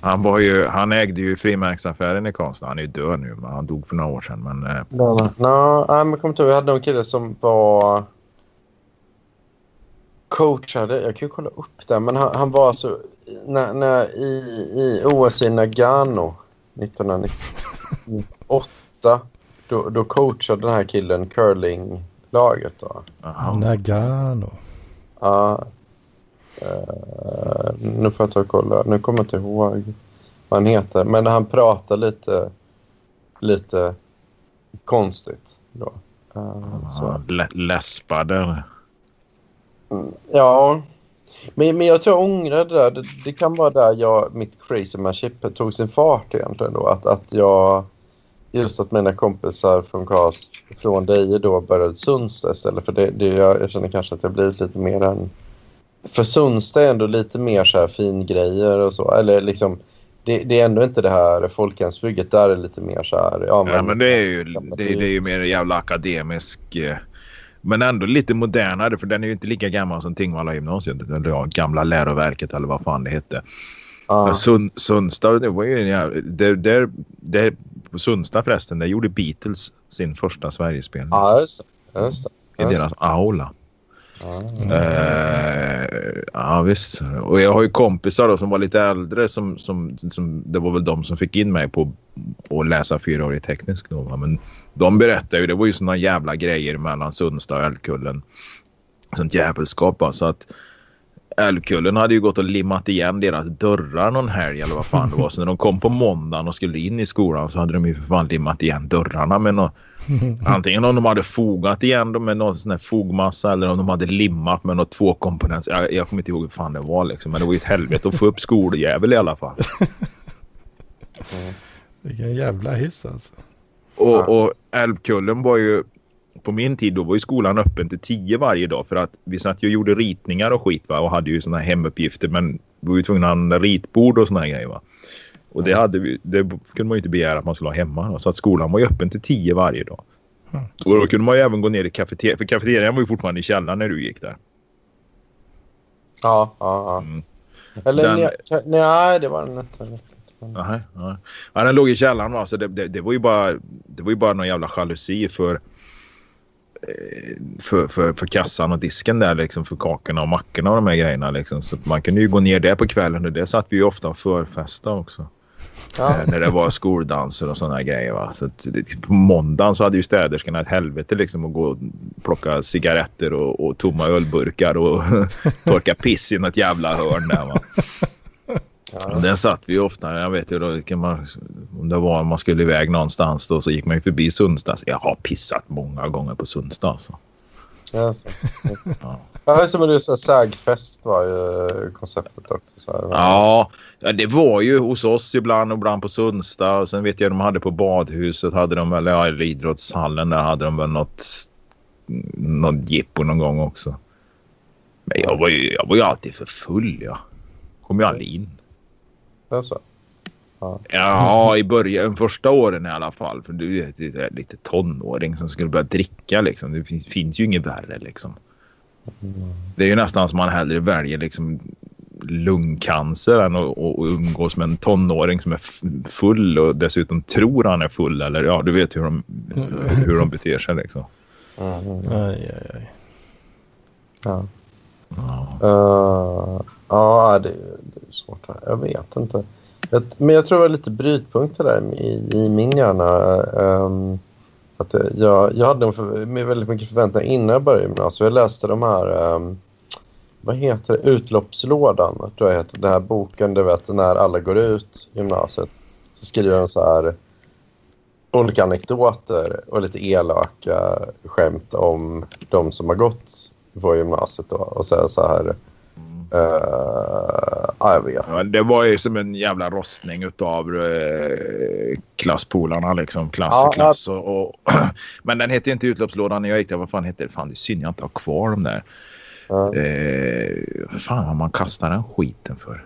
S2: Han, var ju, han ägde ju frimärksaffären i Karlstad. Han är ju död nu, men han dog för några år sedan. Men eh,
S1: no, nej, men kom inte ihåg. Vi hade någon kille som var coachade. Jag kan ju kolla upp det. Men han, han var alltså när, när i, i OS i Nagano 1998. Då, då coachade den här killen curlinglaget. Då.
S3: Nagano.
S1: Ja. Eh, nu får jag ta och kolla. Nu kommer jag inte ihåg vad han heter. Men han pratar lite, lite konstigt. Då. Så.
S2: Ja, lä- läspade.
S1: Mm, Ja. Men, men jag tror jag ångrar det där. Det, det kan vara där jag, mitt crazy manship tog sin fart egentligen då. Att, att jag, just att mina kompisar från Karls, från dig då började Sundsta istället. För det, det, jag, jag känner kanske att jag blivit lite mer än... För Sundsta är ändå lite mer så här fingrejer och så. Eller liksom, det, det är ändå inte det här folkhemsbygget. Där är det lite mer så här... Ja,
S2: Ja, men det är ju,
S1: men
S2: det, det är ju mer jävla akademisk. eh, Men ändå lite modernare för den är ju inte lika gammal som Tingvalla gymnasiet. Eller ja, gamla läroverket eller vad fan det hette. Men Sund, Sundsta, det var ju en jävla... Där, där, där, på förresten, där gjorde Beatles sin första Sverigespelning.
S1: Ja, just det. Just det.
S2: I deras aula.
S1: Ja.
S2: Eh, ja visst. Och jag har ju kompisar då som var lite äldre som, som, som det var väl de som fick in mig på att läsa fyraårig teknisk då. va. Men de berättade ju, det var ju sådana jävla grejer mellan Sundsta och Älvkullen. Sånt jävelskap alltså att Älvkullen hade ju gått och limmat igen deras dörrar någon helg eller vad fan det var. Så när de kom på måndagen och skulle in i skolan så hade de ju för fan limmat igen dörrarna med något Antingen om de hade fogat igen dem med någon sån här fogmassa eller om de hade limmat med något tvåkomponents. Jag, jag kommer inte ihåg hur fan det var liksom. Men det var ju ett helvete att få upp skoljävel i alla fall.
S3: Vilken jävla hyss alltså.
S2: Och, och Älvkullen var ju... På min tid då var ju skolan öppen till tio varje dag för att vi satt ju och gjorde ritningar och skit va och hade ju såna här hemuppgifter men vi var ju tvungna att använda ritbord och såna här grejer va. Och det, hade vi, det kunde man ju inte begära att man skulle ha hemma. Då. Så att skolan var ju öppen till tio varje dag.
S3: Mm.
S2: Och då kunde man ju även gå ner i kafeterian. För kafeterian var ju fortfarande i källaren när du gick där.
S1: Ja, ja, ja.
S2: Mm.
S1: Eller
S2: Den-
S1: nej, nej, det var den inte.
S2: Nej, nej. Ja, den låg i källaren va. Så det, det, det var ju bara, det var ju bara någon jävla jalusi för, eh, för, för, för kassan och disken där liksom för kakorna och mackorna och de här grejerna liksom. Så man kunde ju gå ner där på kvällen och det satt vi ju ofta och förfesta också.
S1: Ja.
S2: Eh, när det var skoldanser och sådana grejer va. Så det, på måndagen så hade ju städerskorna ett helvete liksom att gå och plocka cigaretter och, och tomma ölburkar och torka piss i något jävla hörn där va.
S1: Ja.
S2: Och där satt vi ofta. Jag vet ju då kan man, om det var om man skulle iväg någonstans då så gick man ju förbi Sundsta. Så Jag har pissat många gånger på Sundsta alltså.
S1: Ja, så.
S2: Ja.
S1: Ja, som du sa, sägfest var ju konceptet också. Så här.
S2: Ja, ja, det var ju hos oss ibland och ibland på Sundsta. Och sen vet jag de hade på badhuset hade de väl, ja eller idrottshallen där hade de väl något, något jippo någon gång också. Men jag var ju, jag var ju alltid för full ja. Kom ju aldrig in.
S1: Ja, så.
S2: Ja, i början, första åren i alla fall. För du det är lite tonåring som skulle börja dricka liksom. Det finns, finns ju inget värre liksom. Det är ju nästan som man hellre väljer liksom lungcancer än att, umgås med en tonåring som är full och dessutom tror han är full. Eller ja, du vet hur de, hur de beter sig liksom.
S1: Mm.
S3: Aj, aj, aj.
S1: Ja.
S2: Ja.
S1: Uh, ja, det, det är svårt. Jag vet inte. Men jag tror det var lite brytpunkter där i, i min hjärna. ehm, att eh, jag, jag hade en för, med väldigt mycket förväntningar innan jag började gymnasiet. Jag läste de här um, vad heter det? Utloppslådan, tror jag heter. Den här boken, du vet, när alla går ut gymnasiet. Så skriver de så här olika anekdoter och lite elaka skämt om de som har gått på gymnasiet. Då. Och så, så här... Uh, ja, jag vet.
S2: Ja, det var ju som en jävla rostning av uh, klasspolarna. Liksom, klass
S1: Ja,
S2: för klass. Och, och, men den hette inte Utloppslådan när jag gick där. Vad fan hette det? Fan, det är synd jag inte har kvar dem där.
S1: Ja,
S2: Eh, vad fan har man kastat den skiten för?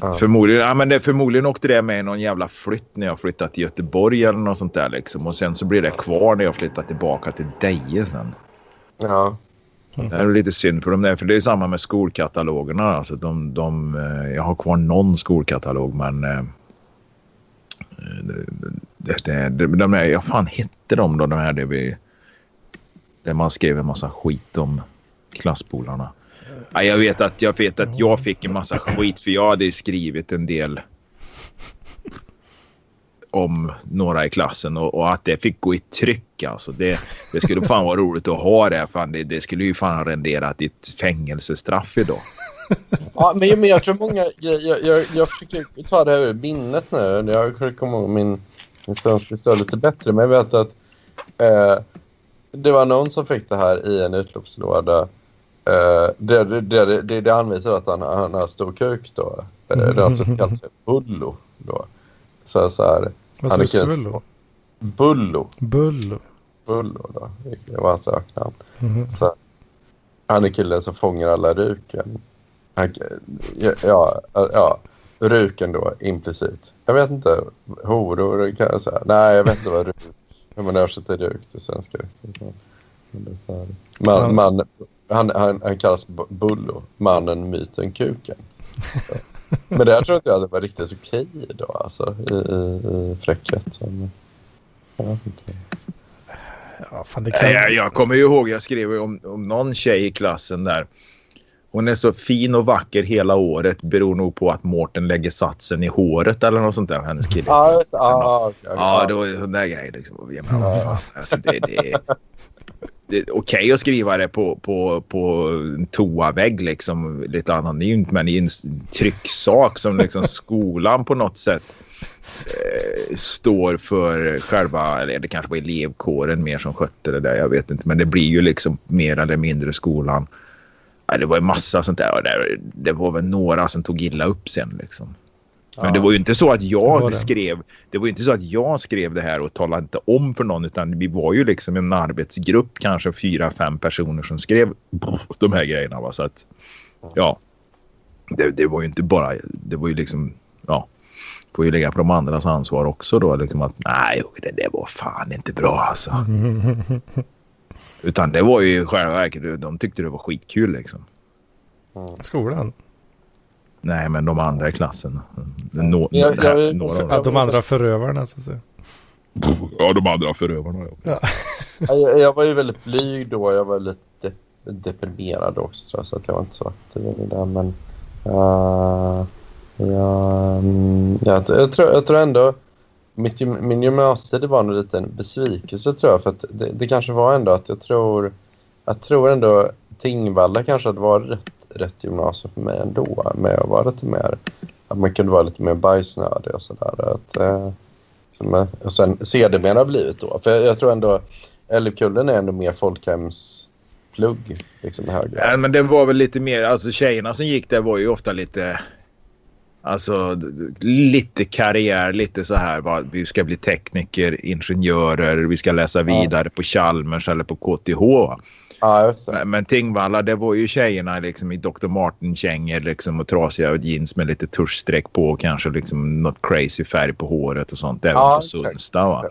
S1: ja.
S2: Förmodligen, ja, men det, förmodligen åkte det med i någon jävla flytt när jag flyttade till Göteborg eller något sånt där. Liksom. Och sen så blev det kvar när jag flyttade tillbaka till Deje sen.
S1: ja.
S2: Det är lite synd för dem där, för det är samma med skolkatalogerna. Alltså de, de, eh, jag har kvar någon skolkatalog men... Eh, det, det, det, de är, jag fan hette de då, de här där, vi, där man skrev en massa skit om klasspolarna? Ja, jag, vet att, jag vet att jag fick en massa skit för jag hade skrivit en del om några i klassen och, och att det fick gå i tryck. Alltså det, det skulle fan vara roligt att ha det. Fan, det. Det skulle ju fan ha renderat i ett fängelsestraff idag.
S1: Ja, men, men jag tror många... Jag, jag, jag, jag försöker ta det här ur minnet nu. Jag försöker komma ihåg min, min svenska historia lite bättre. Men jag vet att eh, det var någon som fick det här i en utloppslåda. Eh, det, det, det, det, anvisar att han, han har stor kuk då. Eh, det är alltså kallat bullo då. Så, så här,
S3: Vad
S1: Han
S3: sa
S1: är
S3: du? Svullo?
S1: bullo.
S3: Bullo?
S1: Bullo då. Det var hans öknamn.
S3: Mhm.
S1: Så, han är killen som fångar alla ruken. Han, ja, ja, ja, ruken då implicit. Jag vet inte, horor kan jag säga. Nej, jag vet inte vad ruk, hur man översätter ruk till svenska. Man, man, han, han, han kallas Bu- Bullo, mannen, myten, kuken. Så. Men det här tror inte jag det var riktigt okej då, alltså, i, i, i fräckhet. Men, jag vet inte.
S3: Ja, fan det kan...
S2: Jag, jag kommer ju ihåg, jag skrev ju om, om någon tjej i klassen där. Hon är så fin och vacker hela året. Beror nog på att Mårten lägger satsen i håret eller något sånt där. Hennes kille.
S1: Ja, just det. Ja, ja.
S2: Ja, det var ju sån där grej. Liksom. Jag menar, alltså, det, det, okej att skriva det på, på, på en toavägg, liksom, lite anonymt, men i en trycksak som liksom skolan på något sätt eh, står för själva, eller det kanske var elevkåren mer som skötte det där, jag vet inte, men det blir ju liksom mer eller mindre skolan. Ja, det var en massa sånt där och det, det var väl några som tog illa upp sen liksom. Men det var ju inte så att
S3: Det
S2: jag
S3: var det.
S2: skrev. Det var ju inte så att jag skrev det här och talade inte om för någon utan vi var ju liksom en arbetsgrupp kanske fyra, fem personer som skrev de här grejerna. Va? Så att ja, det, det var ju inte bara. Det var ju liksom ja, får ju lägga på de andras ansvar också då liksom att nej, det, det var fan inte bra alltså. Utan det var ju själva verket. De tyckte det var skitkul liksom.
S3: Skolan?
S2: Nej, men de andra i klassen. Nå,
S1: Jag- jag-
S2: några av
S3: Att de andra förövarna så att säga.
S2: Ja, de andra förövarna. Ja.
S1: Ja, Jag, jag var ju väldigt blyg då. Jag var lite de- deprimerad också jag, så att jag var inte så aktiv i det där. Men uh, ja, mm, jag, jag, tror, jag tror ändå mitt, min gymnasietid var en besvikelse tror jag. För att det, det kanske var ändå att jag tror, jag tror ändå Tingvalla kanske hade varit rätt, rätt gymnasium för mig ändå. Men jag var lite mer, att man kunde vara lite mer bajsnödig och sådär. Eh, och sen sedermera blivit då. För jag, jag tror ändå Älvkullen är ändå mer folkhemsplugg. Liksom i hög grad.
S2: Ja, men det var väl lite mer, alltså tjejerna som gick där var ju ofta lite, alltså lite karriär, lite så här, va, vi ska bli tekniker, ingenjörer, vi ska läsa vidare på Chalmers eller på KTH. va.
S1: Ja, det.
S2: Men, Tingvalla, det var ju tjejerna liksom i Dr. Martin-kängor liksom och trasiga jeans med lite tuschstreck på och kanske liksom något crazy färg på håret och sånt. Även
S1: Ja,
S2: på. Sundsta.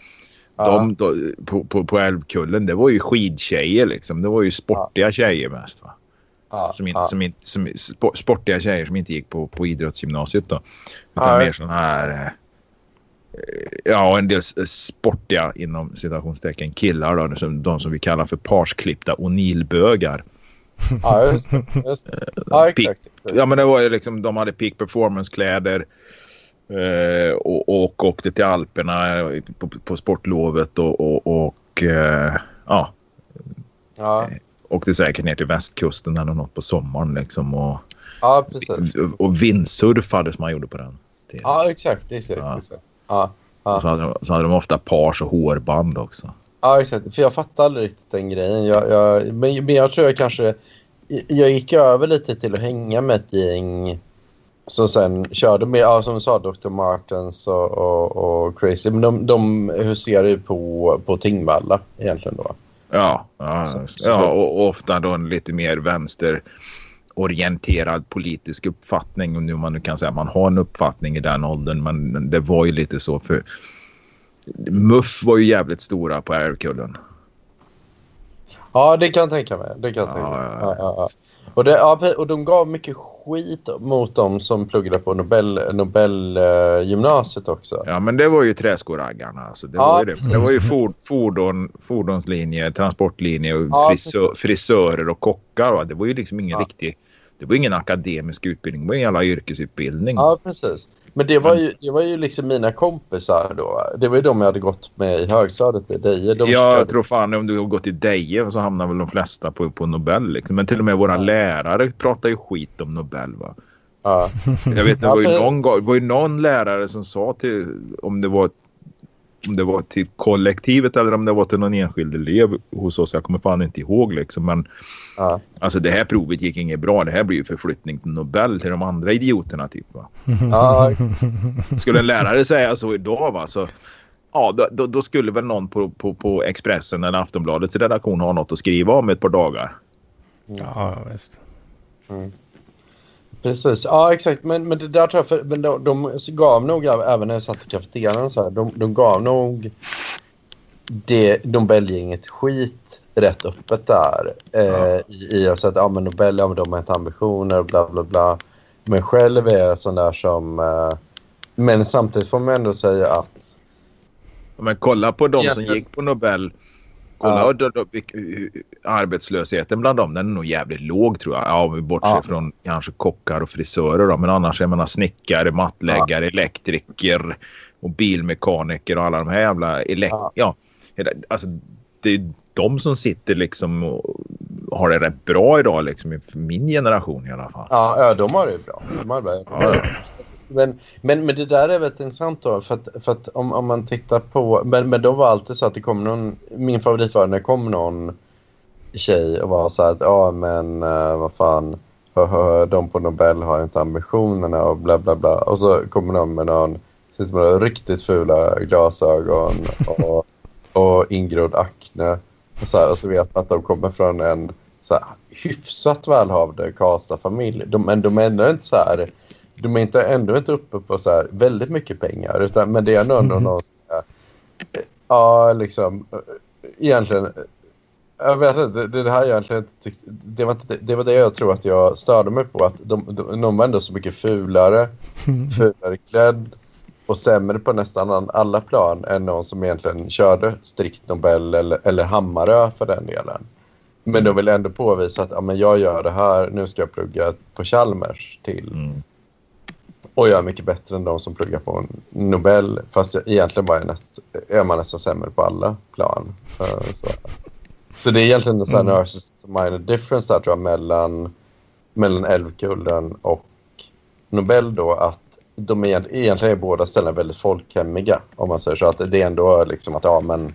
S2: De, då, på, på, på Älvkullen, det var ju skidtjejer liksom. Det var ju sportiga tjejer mest va. Som inte, som inte, som, spo- sportiga tjejer som inte gick på, på idrottsgymnasiet då. Utan
S1: Ja,
S2: mer sådana här... eh, Ja, en del sportiga inom citationstecken killar då. Som, de som vi kallar för parsklippta onilbögar.
S1: Ja, just. Just det. Ja,
S2: Pi-
S1: exakt.
S2: Ja, men det var ju liksom, de hade peak performance-kläder. Eh, och, och åkte till Alperna eh, på, på sportlovet och, och, och eh, ja,
S1: Ja.
S2: åkte säkert ner till västkusten eller något på sommaren liksom. Och,
S1: Ja, precis.
S2: och, och vindsurfade som man gjorde på den tiden.
S1: Ja, exakt. exakt, exakt. Ja, ja.
S2: Så, hade, de- så hade de ofta pars och hårband också.
S1: ja, exakt. För jag fattar aldrig riktigt den grejen. Jag, jag, men, men jag tror jag kanske... Jag gick över lite till att hänga med ett gäng som sen körde med, ja, som du sa, Dr. Martens och, och, och Crazy. Men de, de huserade ju på, på Tingvalla egentligen då.
S2: Ja, ja,
S1: Så- så
S2: ja och, och ofta då en lite mer vänsterorienterad politisk uppfattning. Om nu man nu kan säga att man har en uppfattning i den åldern. Men det var ju lite så för MUF var ju jävligt stora på Älvkullen.
S1: Ja, det kan jag tänka mig. Det kan jag
S2: Ja,
S1: tänka mig.
S2: ja,
S1: Ja,
S2: ja.
S1: Och, det, och de gav mycket skit mot dem som pluggade på Nobel, Nobelgymnasiet också.
S2: Ja, men det var ju träskoraggarna. Alltså. Det, var ju det. det var ju for, fordon, fordonslinje, transportlinje och
S1: Ja,
S2: frisö, frisörer och kockar. Va? Det var ju liksom ingen riktig... Det var ingen akademisk utbildning. Det var en jävla yrkesutbildning.
S1: Ja, precis. Men det var ju, det var ju liksom mina kompisar då. Det var ju de jag hade gått med i högstadiet i Deje. De
S2: Ja, jag tror fan om du har gått i Deje så hamnar väl de flesta på, på Nobel. Liksom. Men till och med våra
S1: Ja.
S2: lärare pratar ju skit om Nobel. Va?
S1: ja.
S2: Jag vet, det var, ju någon, det var ju någon lärare som sa till om det var om det var till kollektivet eller om det var till någon enskild elev hos oss. Jag kommer fan inte ihåg liksom. Men
S1: ja.
S2: alltså det här provet gick inget bra. Det här blir ju förflyttning till Nobel till de andra idioterna typ va.
S1: ja
S2: Skulle en lärare säga så idag va så ja då, då, då skulle väl någon på, på, på Expressen eller Aftonbladets redaktion ha något att skriva om ett par dagar.
S3: Ja, visst.
S1: Precis, ja exakt. Men, men det där tror jag, för, men de, de gav nog, även när jag satt i kafeterian och så här, de, de gav nog det Nobelgänget skit rätt öppet där. Eh,
S2: Ja.
S1: I, I att ja, men Nobel, ja, men de har inte ambitioner och bla bla bla. Men själv är jag sån där som... Eh, men samtidigt får man ändå säga att...
S2: Men kolla på de som gick på Nobel. Kolla
S1: Ja.
S2: då, då, arbetslösheten bland dem. Den är nog jävligt låg tror jag. Ja, om vi bortser
S1: Ja.
S2: från kanske kockar och frisörer. Då. Men annars jag menar snickare, mattläggare, elektriker och bilmekaniker och alla de här jävla... Elek-
S1: Ja.
S2: ja. Alltså, det är de som sitter liksom och har det rätt bra idag liksom. i min generation i alla fall.
S1: Ja, ja de har det bra. De har det bra.
S2: Ja.
S1: Men, men, men det där är väldigt intressant då. För att, för att om, om man tittar på... Men, men då var alltid så att det kom någon... Min favorit var när det kom någon tjej och var så här att ja men uh, vad fan. hö, hö, De på Nobel har inte ambitionerna och bla bla bla. Och så kommer någon med någon sitter med riktigt fula glasögon och, och ingrodd akne. Och så, här, och så vet man att de kommer från en så här, hyfsat välhavande Karlstad-familj. De, men de är inte så här... De är inte, ändå inte uppe på så här väldigt mycket pengar. Utan, men det är ändå
S3: Mhm.
S1: någon som är, Ja, liksom... Egentligen... Jag vet inte, det, det här egentligen inte tyckte, det, var inte, det var det jag tror att jag störde mig på. Att de, de, de var ändå så mycket fulare, fulare klädd och sämre på nästan an- alla plan än någon som egentligen körde strikt Nobel eller, eller Hammarö för den delen. Men de vill ändå påvisa att ja, men jag gör det här, nu ska jag plugga på Chalmers till.
S2: Mm.
S1: Och jag är mycket bättre än de som pluggar på Nobel. Fast jag, egentligen bara är, näst, är man nästan sämre på alla plan. Eh, så. så det är egentligen en sån här
S3: Mm.
S1: minor difference där tror jag mellan, mellan Älvkullen och Nobel då. Att de är, egentligen är båda ställena väldigt folkhemmiga. Om man säger så. Att det är ändå liksom att ja men...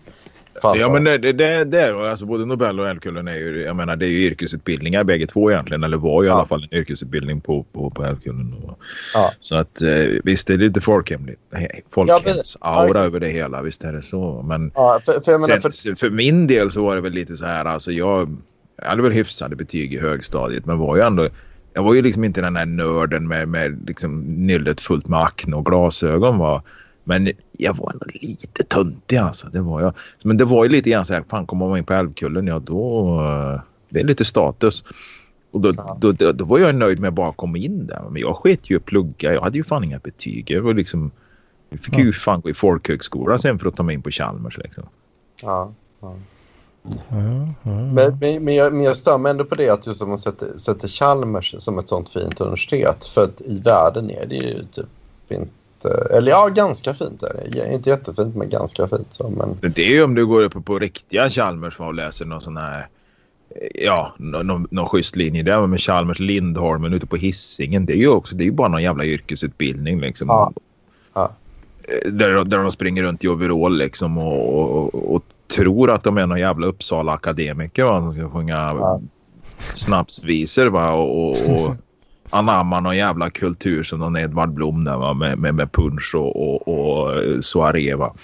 S1: Fan,
S2: Ja men det, det, det, det är, alltså både Nobel och Älvkullen är ju, jag menar det är ju yrkesutbildningar bägge två egentligen. Eller var ju i
S1: Ja.
S2: alla fall en yrkesutbildning på, på, på Älvkullen.
S1: Ja.
S2: Så att eh, visst det är lite folkhemligt.
S1: Ja. Ja,
S2: Folkhemsaura
S1: exakt.
S2: över det hela, visst är det så. Men
S1: Ja, för, för menar, för,
S2: sen, för min del så var det väl lite så här, alltså jag, jag hade väl hyfsade betyg i högstadiet men var ju ändå jag var ju liksom inte den här nörden med, med liksom nyllet fullt med akne och glasögon var. Men jag var ändå lite töntig alltså. Det var jag. Men det var ju lite grann så här, fan kommer man in på Älvkullen, ja då... Det är lite status. Och då, då, då, då var jag nöjd med att bara komma in där. Men jag sket ju att plugga. Jag hade ju fan inga betyg. Jag var liksom... Jag fick ju fan gå i folkhögskola sen för att ta mig in på Chalmers liksom.
S1: ja, ja.
S3: Ja, ja.
S1: Men, men, men, jag, men jag stör mig ändå på det att just om man sätter, sätter Chalmers som ett sånt fint universitet. För att i världen är det ju typ inte... Eller ja, ganska fint är det. Inte jättefint, men ganska fint. Så, men,
S2: Det är ju om du går upp på riktiga Chalmers och läser någon sån här ja, någon, någon schysst linje där med Chalmers Lindholmen ute på hissingen. Det är ju också, det är ju bara någon jävla yrkesutbildning liksom.
S1: Ja. Ja.
S2: Där, där de springer runt i overall liksom och, och, och tror att de är någon jävla Uppsala akademiker va, som ska sjunga
S1: Ja.
S2: snapsvisor va och, och, och anamma någon jävla kultur som någon Edvard Blom där va med, med, med punch och, och, och eh, soaré va.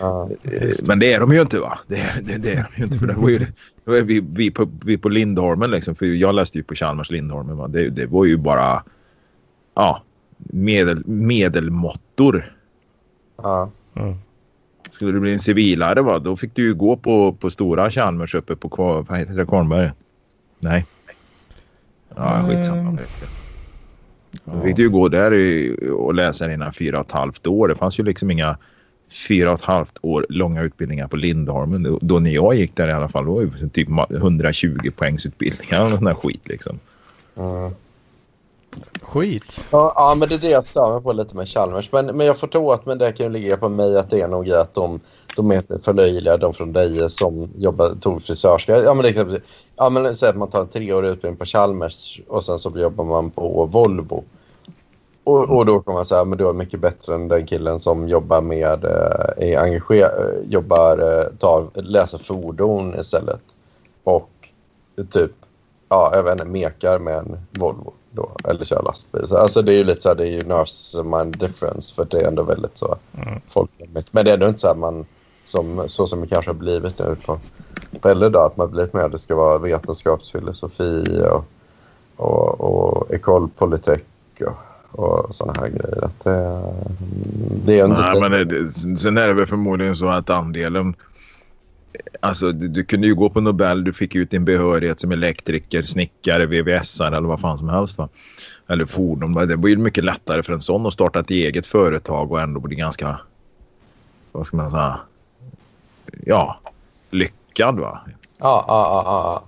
S1: Ja.
S2: Eh, Men det är de ju inte va? Det är, det, det är de ju inte. För det var ju, då är vi, vi, på, vi på Lindholmen liksom. För jag läste ju på Chalmers Lindholmen va. Det, det var ju bara ja, medel, medelmåttor.
S1: Ja.
S3: Mm.
S2: Skulle du bli en civilare va, då fick du ju gå på, på stora Chalmers uppe på vad heter det, Kvarnberg. Nej. Ja, skitsamma.
S3: Mm.
S2: Då fick du ju gå där och läsa dina fyra och ett halvt år. Det fanns ju liksom inga fyra och ett halvt år långa utbildningar på Lindholmen. Då, då när jag gick där i alla fall, då var det typ ma- 120 poängs utbildningar och sån där skit liksom.
S1: Mm.
S3: Skit.
S1: Ja, ja, men det är det jag stör mig på lite med Chalmers. Men, men jag får tro att men det kan ju ligga på mig att det är nog att de, de är för förlöjliga, de från Deje som jobbar, tog frisörska. Ja, men det kan, ja, men säg att man tar en treårig utbildning på Chalmers och sen så jobbar man på Volvo. Och, och då kommer man säga men du är mycket bättre än den killen som jobbar med, eh, är engagerad, eh, jobbar, eh, tar, läser fordon istället. Och typ, ja, jag vet inte, mekar med en Volvo då, eller kör lastbil. Så, alltså det är ju lite så här, det är ju nurse mind difference för det är ändå väldigt så
S3: Mm.
S1: folkligt. Men det är ändå inte så här man, som, så som det kanske har blivit nu på, på äldre dagar, att man blivit mer, det ska vara vetenskapsfilosofi och, och, och Ecole Polytech och, och sådana här grejer. Att det, det är inte
S2: Nej, men det, sen är det väl förmodligen så att andelen... Alltså du, du kunde ju gå på Nobel, du fick ut din behörighet som elektriker, snickare, VVS eller vad fan som helst. Va? Eller fordon. Det blir ju mycket lättare för en sån att starta ett eget företag och ändå bli ganska... Vad ska man säga? Ja, lyckad va?
S1: Ja, ja, ja, ja,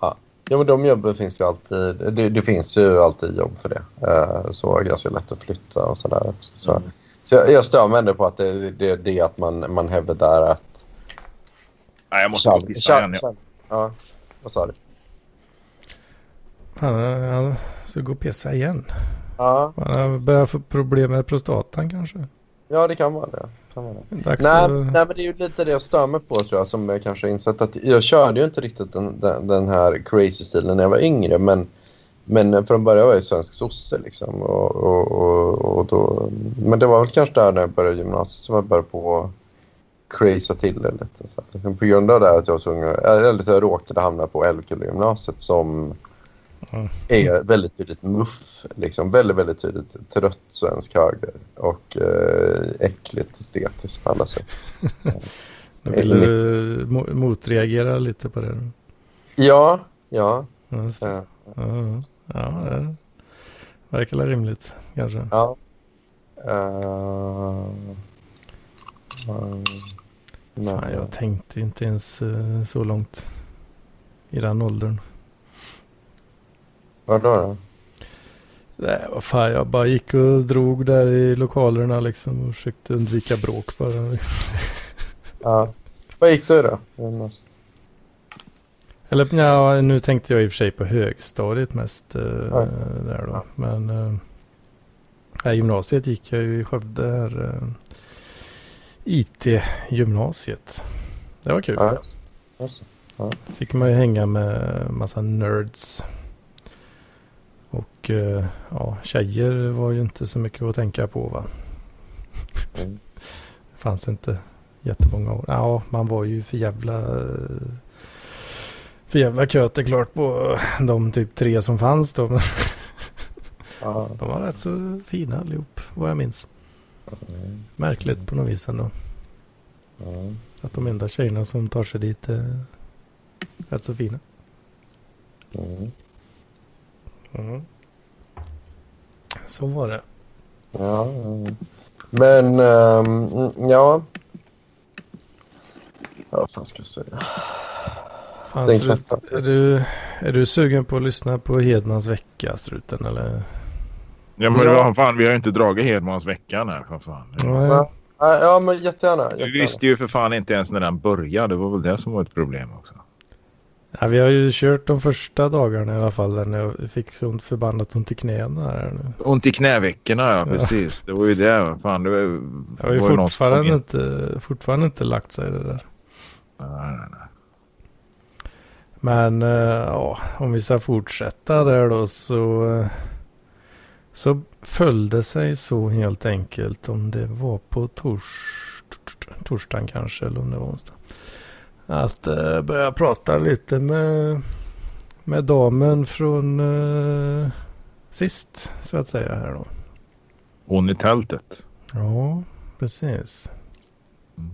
S1: ja, ja. Men de jobben finns ju alltid. Det, det finns ju alltid jobb för det. Eh, Så är ganska lätt att flytta och sådär. Så, så jag, jag stör mig ändå på att det, det, det att man, man hävdar att...
S2: Nej, jag måste gå och pissa igen. Ja.
S1: Chal- Ja, vad sa du?
S3: Han, han ska gå och pissa igen.
S1: Ja,
S3: Han har börjat få problem med prostatan kanske.
S1: ja, det kan vara det. Kan vara det.
S3: Dags
S1: Nej,
S3: att...
S1: nej, men det är ju lite det jag stör mig på tror jag som jag kanske har insett att jag körde ju inte riktigt den, den, den här crazy-stilen när jag var yngre men, men från början var jag ju svensk sosse liksom och, och, och, och då, men det var väl kanske där när jag började gymnasiet som jag började på craza till det lite. Så. Liksom På grund av det här att jag var tvungen, eller jag råkade hamna på Älvkulla-gymnasiet som
S3: Mm.
S1: är väldigt tydligt muff, liksom väldigt, väldigt tydligt trött svensk höger och eh, äckligt estetiskt på alla sätt.
S3: Nu vill du mo- motreagera lite på det.
S1: Ja, ja.
S3: Ja, just det.
S1: eh,
S3: Ja, ja, det verkar väl rimligt kanske.
S1: ja. Eh, mm, men,
S3: Fan, jag tänkte inte ens eh, så långt i den åldern.
S1: Vadå då?
S3: Nej, vad fan, jag bara gick och drog där i lokalerna liksom och försökte undvika bråk bara.
S1: Ja. Vad gick du då? Jonas?
S3: Eller ja, nu tänkte jag i och för sig på högstadiet mest eh,
S1: Ja.
S3: där då. Men eh, gymnasiet gick jag ju i Skövde här. Eh, IT-gymnasiet. Det var kul.
S1: Ja. Alltså.
S3: Fick man ju hänga med massa nerds. Och eh, ja, tjejer var ju inte så mycket att tänka på va.
S1: Mm.
S3: Det fanns inte jättemånga år. Ja, man var ju för jävla... För jävla köte klart på de typ tre som fanns då.
S1: Ja.
S3: de var rätt så fina allihop, vad jag minns. Märkligt på något vis ändå.
S1: Ja.
S3: Att de enda tjejerna som tar sig dit är rätt så fina.
S1: Mm.
S3: Mm. Så var det.
S1: Ja, men ehm, ja. Ja, vad fan ska jag säga?
S3: Fan, strut, är, du, är du sugen på att lyssna på Hedmans vecka, struten? Eller?
S2: Ja, men
S1: Ja.
S2: vad fan, vi har ju inte dragit Hedmans veckan här. För fan.
S1: Ja. Ja, ja, men jättegärna.
S2: Vi visste ju för fan inte ens när den började. Det var väl det som var ett problem också.
S3: Ja, vi har ju kört de första dagarna i alla fall när jag fick så förbannat ont i knäna här nu.
S2: Ont i knäveckorna ja,
S3: Ja.
S2: precis. Det var ju det. Fan, det var,
S3: Jag har ju fortfarande
S2: in.
S3: inte, fortfarande inte lagt sig det där.
S2: Nej, nej, nej.
S3: Men eh, ja, om vi ska fortsätta där då så, eh, så föll det sig så helt enkelt om det var på tors, torsdagen kanske eller om det var onsdag. Att eh, börja prata lite med, med damen från eh, sist så att säga här då.
S2: Hon i tältet.
S3: Ja, precis.
S2: Mm.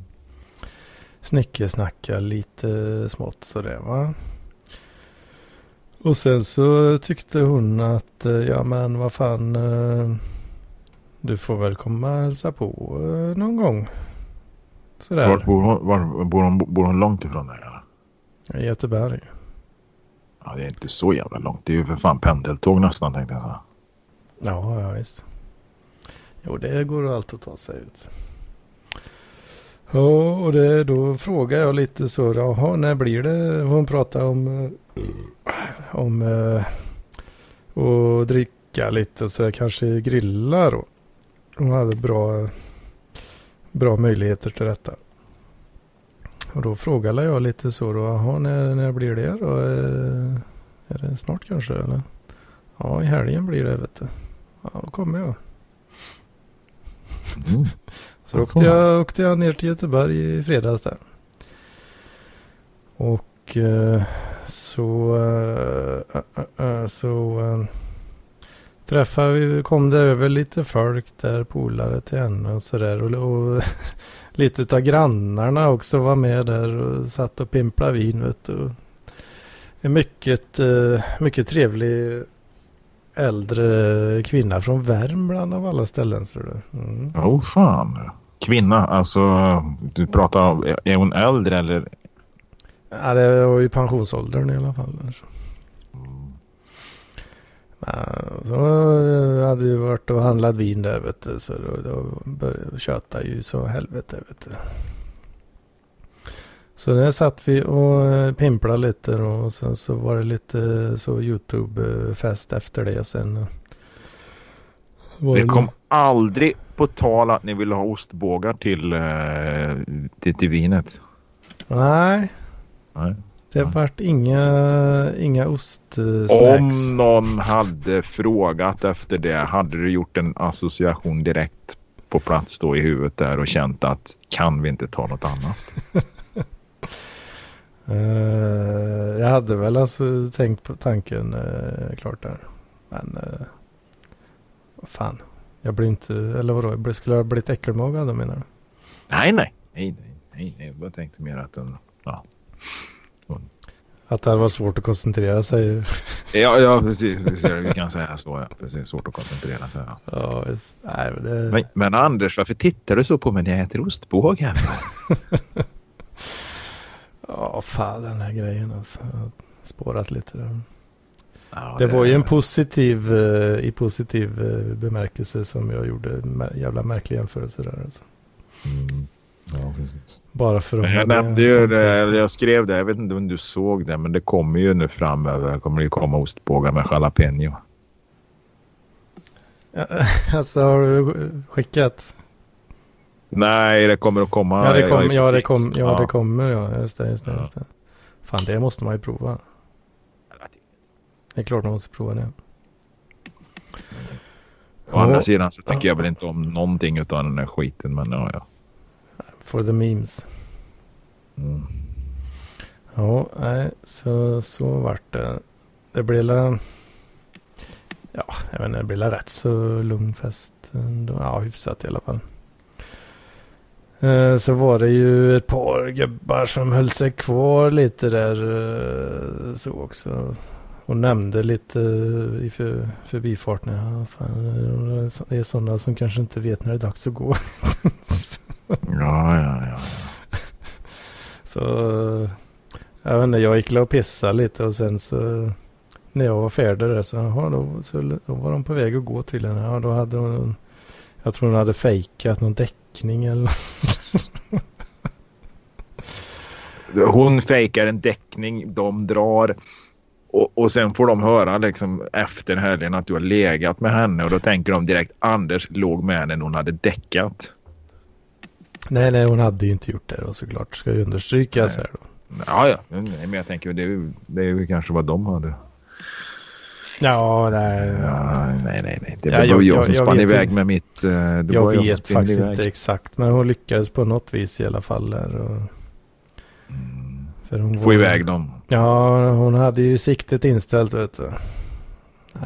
S3: Snickesnacka lite smått sådär va. Och sen så tyckte hon att eh, ja men vad fan. eh, Du får väl komma och hälsa på eh, någon gång. Sådär.
S2: Vart bor hon? Var, bor, hon, bor hon långt ifrån dig? Eller?
S3: I Göteborg.
S2: Ja, det är inte så jävla långt. Det är ju för fan pendeltåg nästan tänkte jag säga.
S3: Ja, ja visst. Jo, det går allt att ta sig ut. Ja, och det, då frågar jag lite så. Jaha, när blir det? Hon pratar om, om eh, att dricka lite och så där, kanske grilla då. Hon hade bra, bra möjligheter till detta. Och då frågade jag lite så då. Jaha, när, när blir det då? Eh, Är det snart kanske eller? Ja, i helgen blir det vet du. Ja, då kommer jag.
S2: Mm.
S3: Så åkte jag, åkte jag ner till Göteborg i fredags där. Och eh, så, eh eh, eh, eh, så eh, träffade vi, kom det över lite folk där, polare till henne och sådär. Och, och lite utav grannarna också var med där och satt och pimplade vin vet du. En mycket, eh, mycket trevlig äldre kvinna från Värmland av alla ställen. Åh du. Mm.
S2: Oh, fan. Kvinna, alltså du pratar om, är hon äldre eller?
S3: Ja, det var ju pensionsåldern i alla fall. Alltså. Ja, så jag hade ju varit och handlat vin där vet du. Så då, då började köta ju så helvete vet du. Så där satt vi och eh, pimplade lite då, och sen så var det lite så YouTube-fest efter det sen. Var
S2: Det kom aldrig på tal att ni ville ha ostbågar till, eh, till, till vinet.
S3: Nej,
S2: Nej.
S3: det
S2: Ja.
S3: vart inga, inga ostsnacks.
S2: Om någon hade frågat efter det hade du gjort en association direkt på plats då i huvudet där och känt att kan vi inte ta något annat?
S3: Eh, jag hade väl alltså tänkt på tanken uh, klart där. Men uh, vad fan. Jag blir inte, eller vadå, jag skulle jag ha blivit äckelmagad då menar du?
S2: Nej, nej, nej, nej, nej, nej. Jag bara tänkte mer att den, ja.
S3: Att det varit svårt att koncentrera sig.
S2: Ja, ja precis. Vi kan säga så. Ja. Precis, svårt att koncentrera sig. Ja.
S3: ja. Nej, men det...
S2: Men, men Anders, varför tittar du så på mig när jag äter ostbågar?
S3: Ja, fan den här grejen alltså. Jag har spårat lite där.
S2: Ja,
S3: Det var ju en positiv, eh, i positiv eh, bemärkelse som jag gjorde. Mär- Jävla märklig jämförelse där alltså.
S2: Mm. Ja, precis.
S3: Bara för att...
S2: Jag nämnde ju det, eller jag skrev det, jag vet inte om du såg det, men det kommer ju nu framöver. kommer det ju komma ostbågar med jalapeno.
S3: Ja, alltså har du skickat?
S2: Nej, det kommer att komma.
S3: Ja, det, kom,
S2: jag-
S3: ja, det, kom, ja,
S2: Ja.
S3: det kommer. Ja, just det, just det, just det. Fan, det måste man ju prova. Det är klart man måste prova det.
S2: Å andra sidan så tycker jag väl inte om någonting av den här skiten, men ja, ja.
S3: For the memes.
S2: Mm.
S3: Ja, nej, så, så vart det. Det blev la, Ja, jag vet inte, det blev la rätt så lugn fest ändå. Ja, hyfsat i alla fall. Eh, Så var det ju ett par gubbar som höll sig kvar lite där eh, så också. Och nämnde lite i för, förbifarten. Ja, fan, det är sådana som kanske inte vet när det är dags att gå.
S2: Ja, ja, ja.
S3: Så jag vet inte, jag gick och pissade lite och sen så när jag var färdig där så, jaha, då, så då var de på väg att gå till henne. Ja, då hade hon, jag tror hon hade fejkat någon däckning eller
S2: hon fejkar en däckning, de drar. Och, och sen får de höra liksom efter helgen att du har legat med henne och då tänker de direkt Anders låg med henne när hon hade däckat.
S3: Nej, nej, hon hade ju inte gjort det då såklart. Ska ju understrykas här då.
S2: Ja, ja. Nej, men jag tänker det det är ju kanske vad de hade.
S3: Ja, nej.
S2: Ja, nej, nej, nej. Det
S3: Ja,
S2: var
S3: jag-
S2: jag,
S3: jag-
S2: som
S3: jag
S2: spann iväg
S3: inte.
S2: med mitt... Det
S3: Jag
S2: som
S3: vet
S2: spinner
S3: faktiskt
S2: iväg.
S3: inte exakt. Men hon lyckades på något vis i alla fall. Där och,
S2: Mm.
S3: för hon
S2: Få
S3: var-
S2: iväg dem.
S3: Ja, hon hade ju siktet inställt vet du.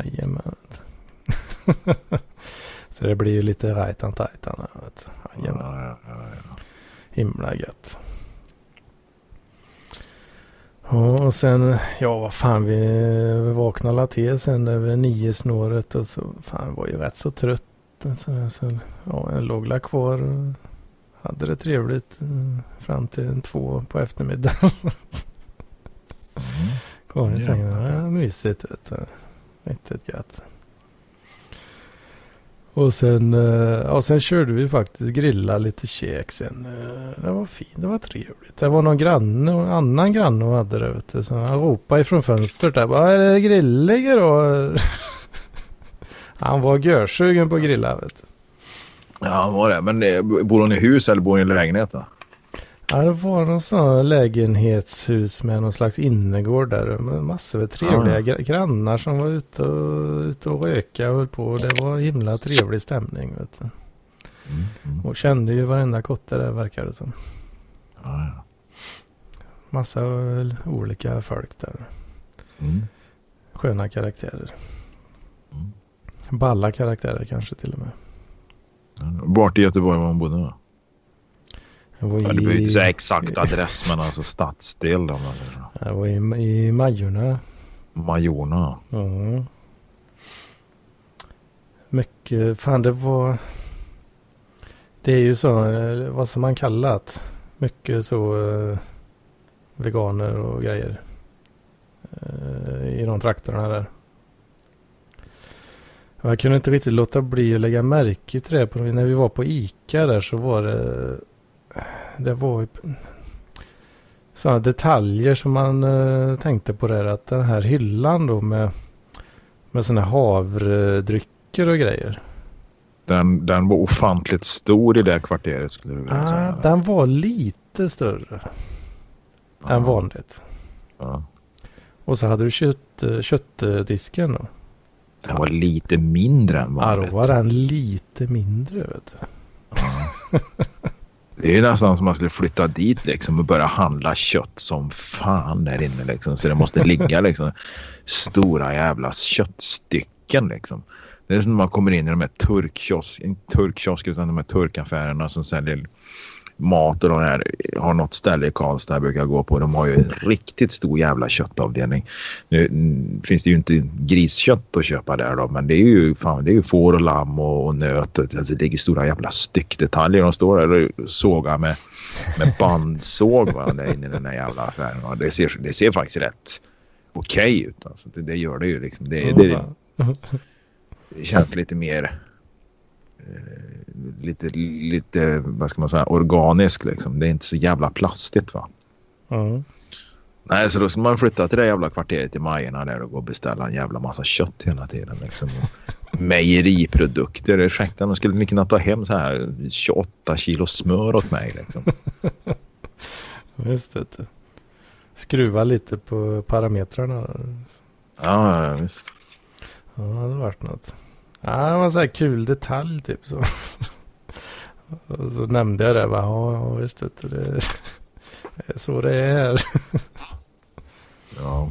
S3: Jajamän. Så det blir ju lite rajtan tajtan här vet du. Jajamän.
S2: Ja, ja, ja.
S3: Himla gött. Ja, och sen, ja vad fan vi, vaknade alla till sen över nio snåret och så, fan var ju rätt så trött. Så, så, ja, jag låg la kvar och hade det trevligt eh, fram till två på eftermiddagen.
S2: Mm.
S3: Kvar i sängen. Ja, mysigt vet du. Riktigt gött. Och sen, eh, ja, sen körde vi faktiskt grilla lite käk sen. Eh, det var fint, det var trevligt. Det var någon granne, en annan granne hon hade det vet du. Så han ropade ifrån fönstret där. Vad är det grillig då? han var görsugen på att grilla vet du.
S2: Ja, han var det. Men eh, bor hon i hus eller bor hon i lägenhet då?
S3: Ja, det var någon sån här lägenhetshus med någon slags innergård där. Med massor med trevliga gra- grannar som var ute och, ute och röka och höll på. Det var himla trevlig stämning. Vet du.
S2: Mm. Mm.
S3: Och kände ju varenda kotte där verkar det som.
S2: Ja, ja.
S3: Massa olika folk där.
S2: Mm.
S3: Sköna karaktärer.
S2: Mm.
S3: Balla karaktärer kanske till och med.
S2: Vart i Göteborg var hon bodde då?
S3: Jag var
S2: Ja, det behöver
S3: i,
S2: inte säga exakt adress men alltså stadsdel då.
S3: jag var i, i Majorna.
S2: Majorna.
S3: Ja. Mycket, fan det var... Det är ju så, eh, vad som man kallat. Mycket så eh, veganer och grejer. Eh, I de trakterna där. Jag kunde inte riktigt låta bli att lägga märke till det. När vi var på Ica där så var det... Det var ju sådana detaljer som man eh, tänkte på där. Att den här hyllan då med, med sådana havredrycker och grejer.
S2: Den, den var ofantligt stor i det kvarteret skulle du vilja
S3: Ah,
S2: säga.
S3: den var lite större
S2: Ja.
S3: än vanligt.
S2: Ja.
S3: Och så hade du kött, eh, köttdisken då.
S2: Den var lite mindre än
S3: Ja,
S2: vanligt.
S3: då var den lite mindre vet du.
S2: Det är nästan som man skulle flytta dit liksom och börja handla kött som fan där inne liksom. Så det måste ligga liksom stora jävla köttstycken liksom. Det är som när man kommer in i de här turkkiosk, inte turkkiosk utan de här turkaffärerna som säljer mat och de här, har något ställe i Karlstad jag brukar gå på. De har ju en riktigt stor jävla köttavdelning. Nu mm, finns det ju inte griskött att köpa där då, men det är ju, fan, det är ju får och lamm och, och nöt. Alltså, det ligger stora jävla styckdetaljer. De står där och sågar med, med bandsåg va, där inne i den här jävla affären. Och det, ser, det ser faktiskt rätt okej ut. Alltså, det, det gör det ju. Liksom. Det, det, det känns lite mer lite, lite, vad ska man säga, organisk liksom. Det är inte så jävla plastigt va.
S3: ja.
S2: Nej, så då ska man flytta till det jävla kvarteret i Majorna där och gå och beställa en jävla massa kött hela tiden. Liksom. Mejeriprodukter. Ursäkta, men skulle ni kunna ta hem så här 28 kilo smör åt mig liksom?
S3: Visst vet du. Skruva lite på parametrarna.
S2: Ja, visst.
S3: Ja, det hade varit något. Ja, det var en sån här kul detalj typ. Så. Och så nämnde jag det. Bara, ja, visst vet du. Det, är så det är.
S2: Ja.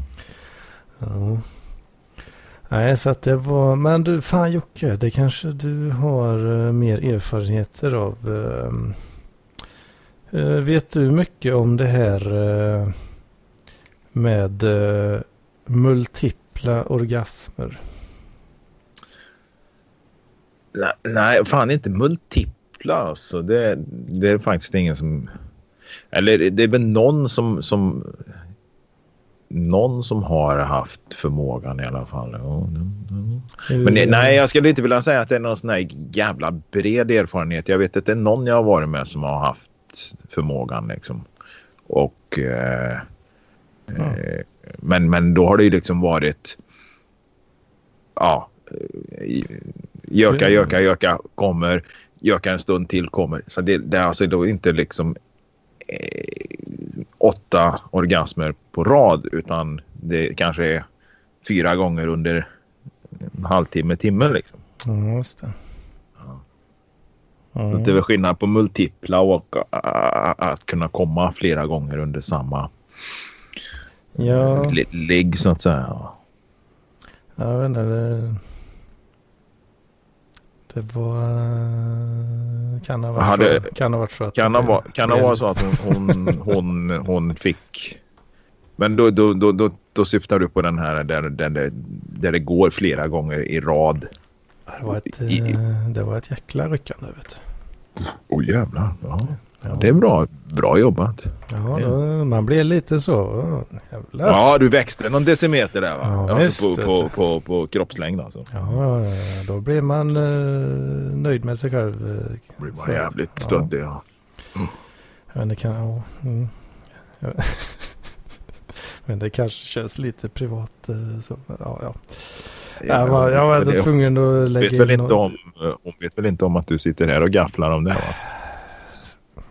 S3: Ja. Nej, så att det var... Men du, fan Jocke, det kanske du har eh, mer erfarenheter av. ehm. Eh, vet du mycket om det här eh, med eh, multipla orgasmer?
S2: Nej, fan inte multipla alltså. Det, det är faktiskt ingen som... Eller det är väl någon som... som någon som har haft förmågan i alla fall. Men det, nej, jag skulle inte vilja säga att det är någon sån här jävla bred erfarenhet. Jag vet att det är någon jag har varit med som har haft förmågan liksom. Och... Eh,
S3: Ja.
S2: eh, men, men då har det ju liksom varit... Ja. eh, Göka, göka, göka, kommer. Göka en stund till, kommer. Så det, det är alltså då inte liksom eh, åtta orgasmer på rad utan det kanske är fyra gånger under en halvtimme, timme liksom.
S3: Ja, just det.
S2: Ja.
S3: Ja.
S2: Så det är väl skillnad på multipla och äh, att kunna komma flera gånger under samma
S3: Ja,
S2: li- ligg så att säga.
S3: jag vet inte. Det, det var... eh, Kan ha varit,
S2: Jaha, det-
S3: så, kan ha varit så att...
S2: Kan det vara, kan det vara så att hon, hon, hon, hon fick... Men då, då, då, då, då syftar du på den här där, där, där, där det går flera gånger i rad.
S3: Det var ett,
S2: I-
S3: eh, det var ett jäkla ryckande vet.
S2: Åh oh, jävlar. Ja.
S3: Ja,
S2: Det är bra, bra jobbat.
S3: ja då, man blir lite så. Jävlar.
S2: Ja, du växte någon decimeter där va?
S3: Ja,
S2: alltså på, på, på, på kroppslängd alltså.
S3: Ja, då blir man eh, nöjd med sig själv. eh,
S2: Det blir man jävligt
S3: ja.
S2: stöddig. Ja.
S3: Men det kan... Ja, mm. Men det kanske känns lite privat. eh, Så, men ja, ja. Jag var, jag var tvungen att lägga
S2: vet, väl
S3: in
S2: inte
S3: något-
S2: om, eh, hon vet väl inte om att du sitter här och gafflar om det va?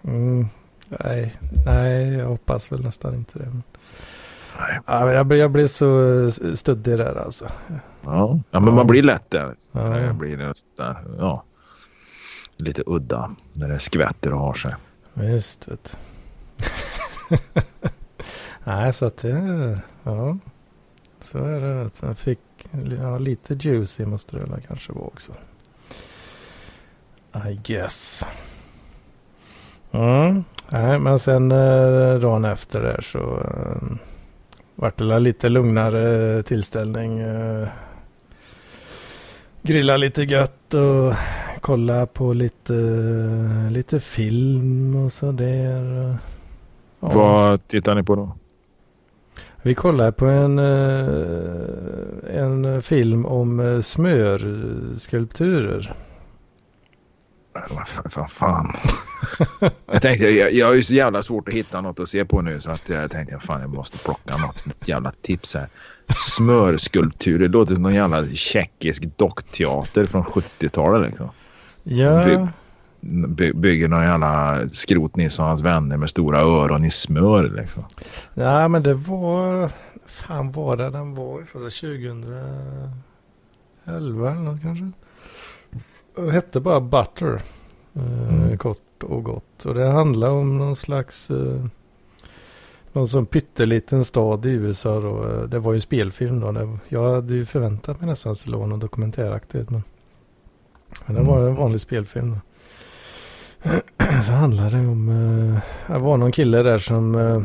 S3: Mm, nej, nej, jag hoppas väl nästan inte det. Men,
S2: Nej.
S3: ja, jag, blir, jag blir så eh, stöddig där alltså.
S2: Ja, ja men man blir lätt där.
S3: Ja.
S2: Det blir det där, ja. Lite udda när det skvätter och har sig.
S3: Visst, vet du. Nej, så att det... Ja, så är det. Vet du. Jag fick ja, lite juicy måste det kanske vara också. I guess. Mm. Nej, men sen eh, dagen efter där så eh, vart det lite lugnare tillställning. Eh, grilla lite gött och kolla på lite, lite film och sådär. Ja.
S2: Vad tittar ni på då?
S3: Vi kollade på en, eh, en film om eh, smörskulpturer.
S2: Vad fa- Vad fan. Jag tänkte, jag, jag har ju så jävla svårt att hitta något att se på nu så att jag tänkte, fan jag måste plocka något ett jävla tips här. Smörskulptur, det låter som någon jävla tjeckisk dockteater från 70-talet liksom.
S3: Ja,
S2: By- By, bygger någon jävla skrotnisse och hans vänner med stora öron i smör liksom.
S3: ja men det var... Fan var det den var? Se, 2011 eller något kanske? Det hette bara Butter. Eh,
S2: Mm.
S3: Kort och gott. Och det handlar om någon slags... Eh, någon sån pytteliten stad i USA då. Eh, Det var ju spelfilm då. Jag hade ju förväntat mig nästan att det vara något dokumentäraktigt. Men, men det var en vanlig spelfilm. Då. Så handlar det om... Eh, det var någon kille där som... Eh,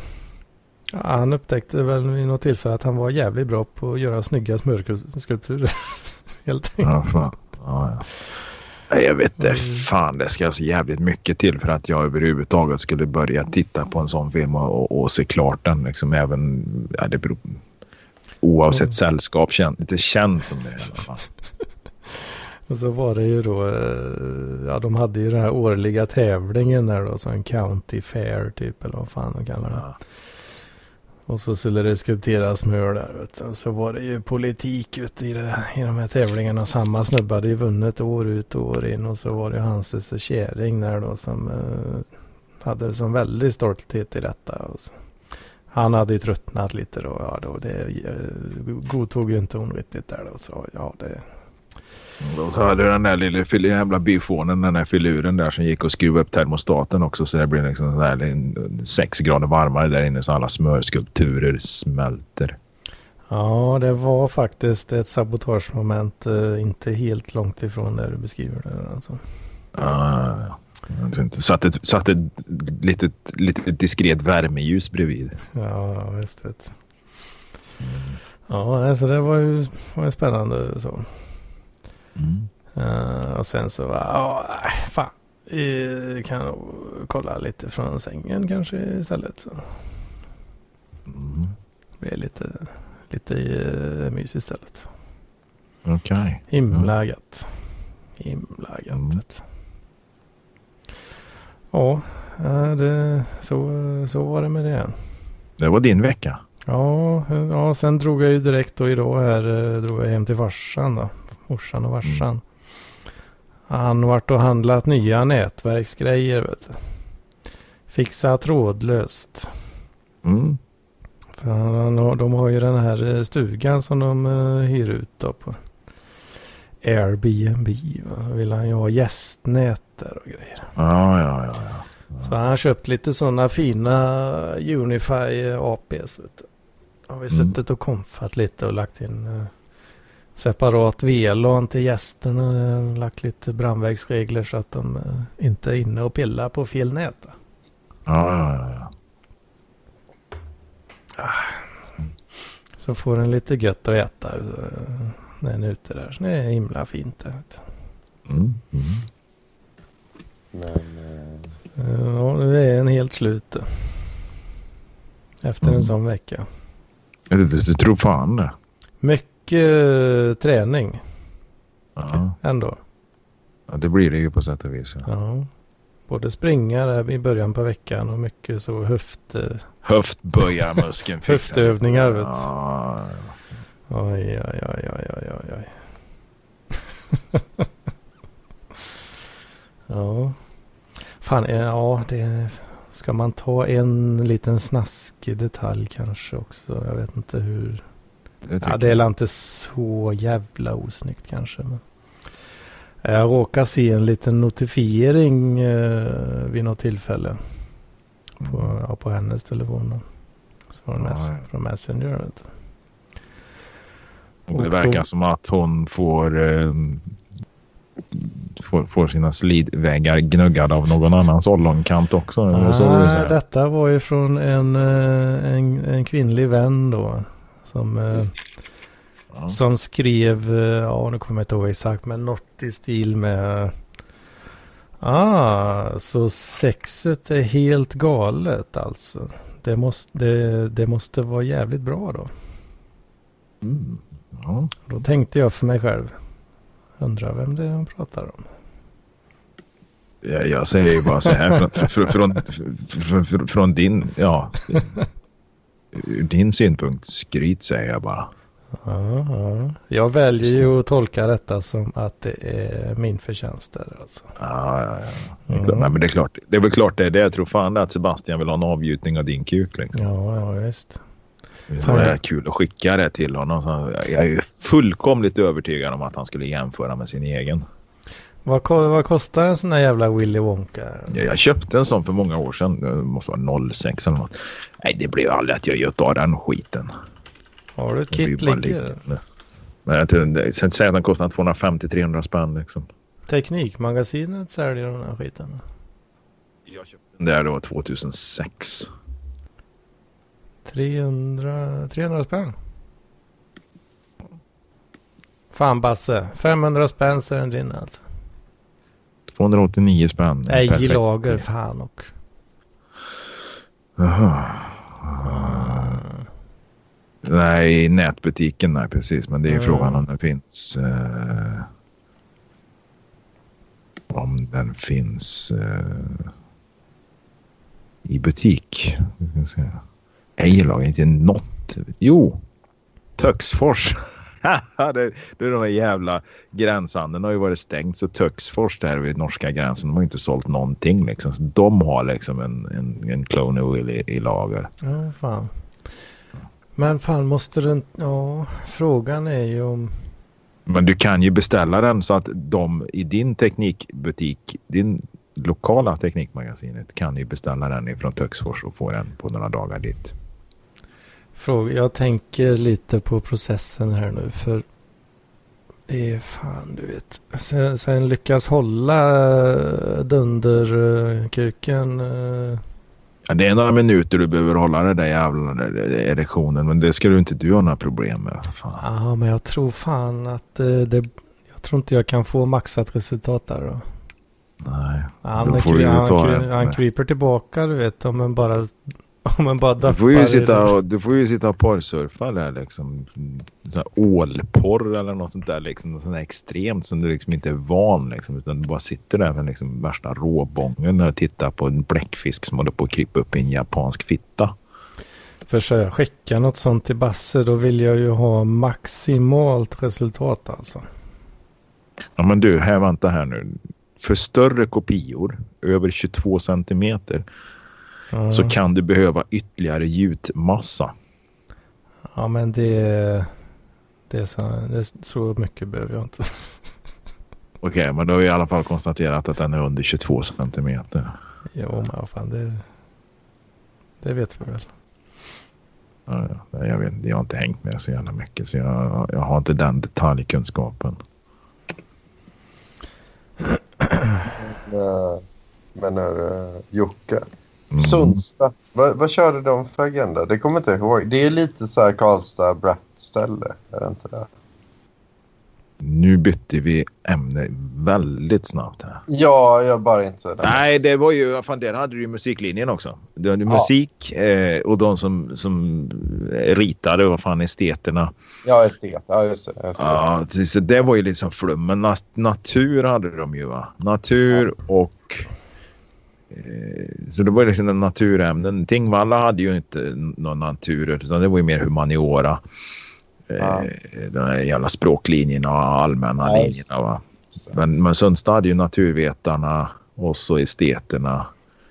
S3: han upptäckte väl vid något tillfälle att han var jävligt bra på att göra snygga smörskulpturer. Helt enkelt.
S2: Ja, fan. Ja, ja. Nej, Jag vet inte.
S3: Mm.
S2: Fan, det ska så jävligt mycket till för att jag överhuvudtaget skulle börja titta på en sån film och, och, se klart den. Liksom även, ja, det beror, oavsett
S3: Mm.
S2: sällskap. Kän, det känns som det i alla fall.
S3: Och så var det ju då, eh, ja de hade ju den här årliga tävlingen där då, så en county fair typ eller vad fan de kallar det.
S2: Ja.
S3: Och så skulle det skulpteras murar. där vet du. Och så var det ju politik vet du, i, det, i de här tävlingarna. Samma snubbe hade ju vunnit år ut och år in och så var det ju hans kärring där då som eh, hade som väldigt stolthet i detta. Och så. Han hade ju tröttnat lite då. Ja, då det eh, godtog ju inte hon riktigt där då. Så ja, det,
S2: och så hade du den där lilla jävla byfånen, den där filuren där som gick och skruvade upp termostaten också så det blev liksom så där, sex grader varmare där inne så alla smörskulpturer smälter.
S3: Ja, det var faktiskt ett sabotagemoment eh, inte helt långt ifrån där du beskriver det. Alltså.
S2: Ah. Satt ett, satt ett litet, litet diskret värmeljus bredvid.
S3: Ja, visst vet. Ja, alltså det var ju, var ju spännande så.
S2: Mm.
S3: Eh, och sen så var ja, fan. Vi kan nog kolla lite från sängen kanske istället. Så
S2: Mm.
S3: det blir lite, lite uh, mys istället.
S2: Okej.
S3: Himla gött. Himla gött.
S2: Mm.
S3: Ja, Ja, det, så, så var det med det.
S2: Det var din vecka.
S3: Ja, ja, sen drog jag ju direkt då idag här, eh, drog jag hem till farsan då. Morsan och farsan.
S2: Mm.
S3: Han vart och handlat nya nätverksgrejer vet du. Fixa trådlöst.
S2: Mm.
S3: För han, de har ju den här eh, stugan som de uh, hyr ut då på Airbnb. Va? Vill han ju ha gästnät där och grejer.
S2: Ja, ja, ja. ja.
S3: Så han har köpt lite sådana fina Unify APs. Vet du. Har vi
S2: Mm.
S3: suttit och konfat lite och lagt in eh, separat VLAN till gästerna. eh, Lagt lite brandvägsregler så att de eh, inte är inne och pillar på fel nät.
S2: ja, ja, ja, ja.
S3: Så får den lite gött att äta eh, när den är ute där. Så det är himla fint. Där, du.
S2: Mm. Mm.
S1: Men, eh,
S3: Ja, nu är en helt slut. Efter en
S2: Mm.
S3: sån vecka.
S2: Jag, jag, jag tror fan det.
S3: Mycket eh, träning
S2: Ja.
S3: ändå.
S2: ja, det blir det ju på sätt och vis. Ja.
S3: Ja. Både springa i början på veckan och mycket så höft... eh,
S2: Höftböjarmuskeln.
S3: Höftövningar, vet
S2: ja.
S3: Oj, oj, oj, oj, oj, oj, oj. ja. Fan, eh, ja, det... Ska man ta en liten snaskig detalj kanske också? Jag vet inte hur...
S2: Det
S3: Ja, det är inte så jävla osnyggt kanske. Men... Jag råkade se en liten notifiering eh, vid något tillfälle på, ja, på hennes telefon. Då. Så
S2: Ja,
S3: mess,
S2: ja.
S3: från Messenger. Vet.
S2: Och det
S3: Och
S2: verkar
S3: då-
S2: som att hon får, eh, får, får sina slidväggar gnuggade av någon annans ollonkant också. Det så
S3: detta var ju från en, eh, en, en kvinnlig vän då. Som, eh,
S2: Ja.
S3: som skrev, eh, ja nu kommer jag inte ihåg exakt, men något i stil med Ah, så sexet är helt galet alltså. Det måste, det, det måste vara jävligt bra då.
S2: Mm. Ja.
S3: Då tänkte jag för mig själv. Undrar vem det är hon pratar om.
S2: Jag, jag säger ju bara så här från, från, från, från din, ja, ur din synpunkt, skryt säger jag bara.
S3: Ja, ja. Jag väljer ju att tolka detta som att det är min förtjänst där alltså.
S2: Ja, ja, ja. Det är,
S3: Mm.
S2: nej, men det, är klart, det är väl klart det är det. Jag tror fan att Sebastian vill ha en avgjutning av din kuk. Liksom.
S3: Ja, ja visst.
S2: Det var kul att skicka det till honom. Jag är ju fullkomligt övertygad om att han skulle jämföra med sin egen.
S3: Vad, vad kostar en sån här jävla Willy Wonka?
S2: Jag, köpte en sån för många år sedan. Det måste vara 06 eller något. Nej, det blev aldrig att jag gör av den skiten.
S3: Har du ett kit ligger?
S2: Men jag tror, sen säger att den kostar 250-300 spänn liksom.
S3: Teknikmagasinet säljer den här skiten.
S2: Jag köpte den där då 2006.
S3: 300, 300 spänn. Fan Basse, 500 spänn så är den din alltså.
S2: 289 spänn.
S3: Nej, lager fan och.
S2: Jaha. Nej, i nätbutiken, nej precis. Men det är
S3: Mm.
S2: frågan om den finns. Eh, om den finns eh, i butik. Se. Ejlag, inte något. Jo, Töcksfors. Det, det är de här jävla gränshandeln har ju varit stängt så Töcksfors där vid norska gränsen de har ju inte sålt någonting liksom. Så de har liksom en, en, en Clone Wheel i, i lager.
S3: Ja, fan. Men fan måste den... Ja, frågan är ju om...
S2: Men du kan ju beställa den så att de i din teknikbutik, din lokala teknikmagasinet kan ju beställa den ifrån Töcksfors och få den på några dagar dit.
S3: Fråga, jag tänker lite på processen här nu för det är fan du vet. Sen, sen lyckas hålla eh, dunderkuken. eh,
S2: Ja, det är några minuter du behöver hålla den där jävla erektionen men det ska du inte du ha några problem med. Fan.
S3: Ja, men jag tror fan att eh, det... Jag tror inte jag kan få maxat resultat där då.
S2: Nej.
S3: Han, han, han
S2: Nej.
S3: kryper tillbaka du vet om man bara Om man bara
S2: Du får ju sitta och, du får ju sitta och porrsurfa där liksom. Så här ålporr eller något sånt där liksom. Något sånt där extremt som du liksom inte är van liksom. Utan du bara sitter där med liksom värsta råbången och tittar på en bläckfisk som håller på att krypa upp i en japansk fitta.
S3: För ska jag skicka något sånt till Basse då vill jag ju ha maximalt resultat alltså.
S2: Ja men du, här vänta här nu. För större kopior, över 22 centimeter, Så kan du behöva ytterligare gjutmassa.
S3: ja men det, det, är så, det är så mycket behöver jag inte.
S2: Okej, men då har vi i alla fall konstaterat att den är under 22 centimeter.
S3: Jo men vad fan det, det vet vi väl.
S2: Ja, ja, jag, vet, jag har inte hängt med så jävla mycket så jag, jag har inte den detaljkunskapen.
S1: Eh, Men uh, Jocke.
S2: Mm.
S1: Sundsta. Vad, vad körde de för agenda? Det kommer inte jag ihåg. Det är lite så här Karlstad Bratt-ställe. Är det inte det?
S2: Nu bytte vi ämne väldigt snabbt här.
S1: Ja, jag bara inte...
S2: Nej, det var ju, fan, där hade du ju musiklinjen också. Du hade
S1: Ja.
S2: musik eh, och de som, som ritade, vad fan, esteterna.
S1: Ja, estet. Ja, just det. Just det.
S2: Ja, så- så det var ju liksom flum. Men nat- natur hade de ju va? Natur och... Eh, så det var liksom en naturämnen. Tingvalla hade ju inte någon natur utan det var ju mer humaniora.
S1: Ja.
S2: Eh, de här jävla språklinjerna och allmänna
S1: Ja,
S2: linjerna va. Men, men Sundstad hade ju naturvetarna och så esteterna,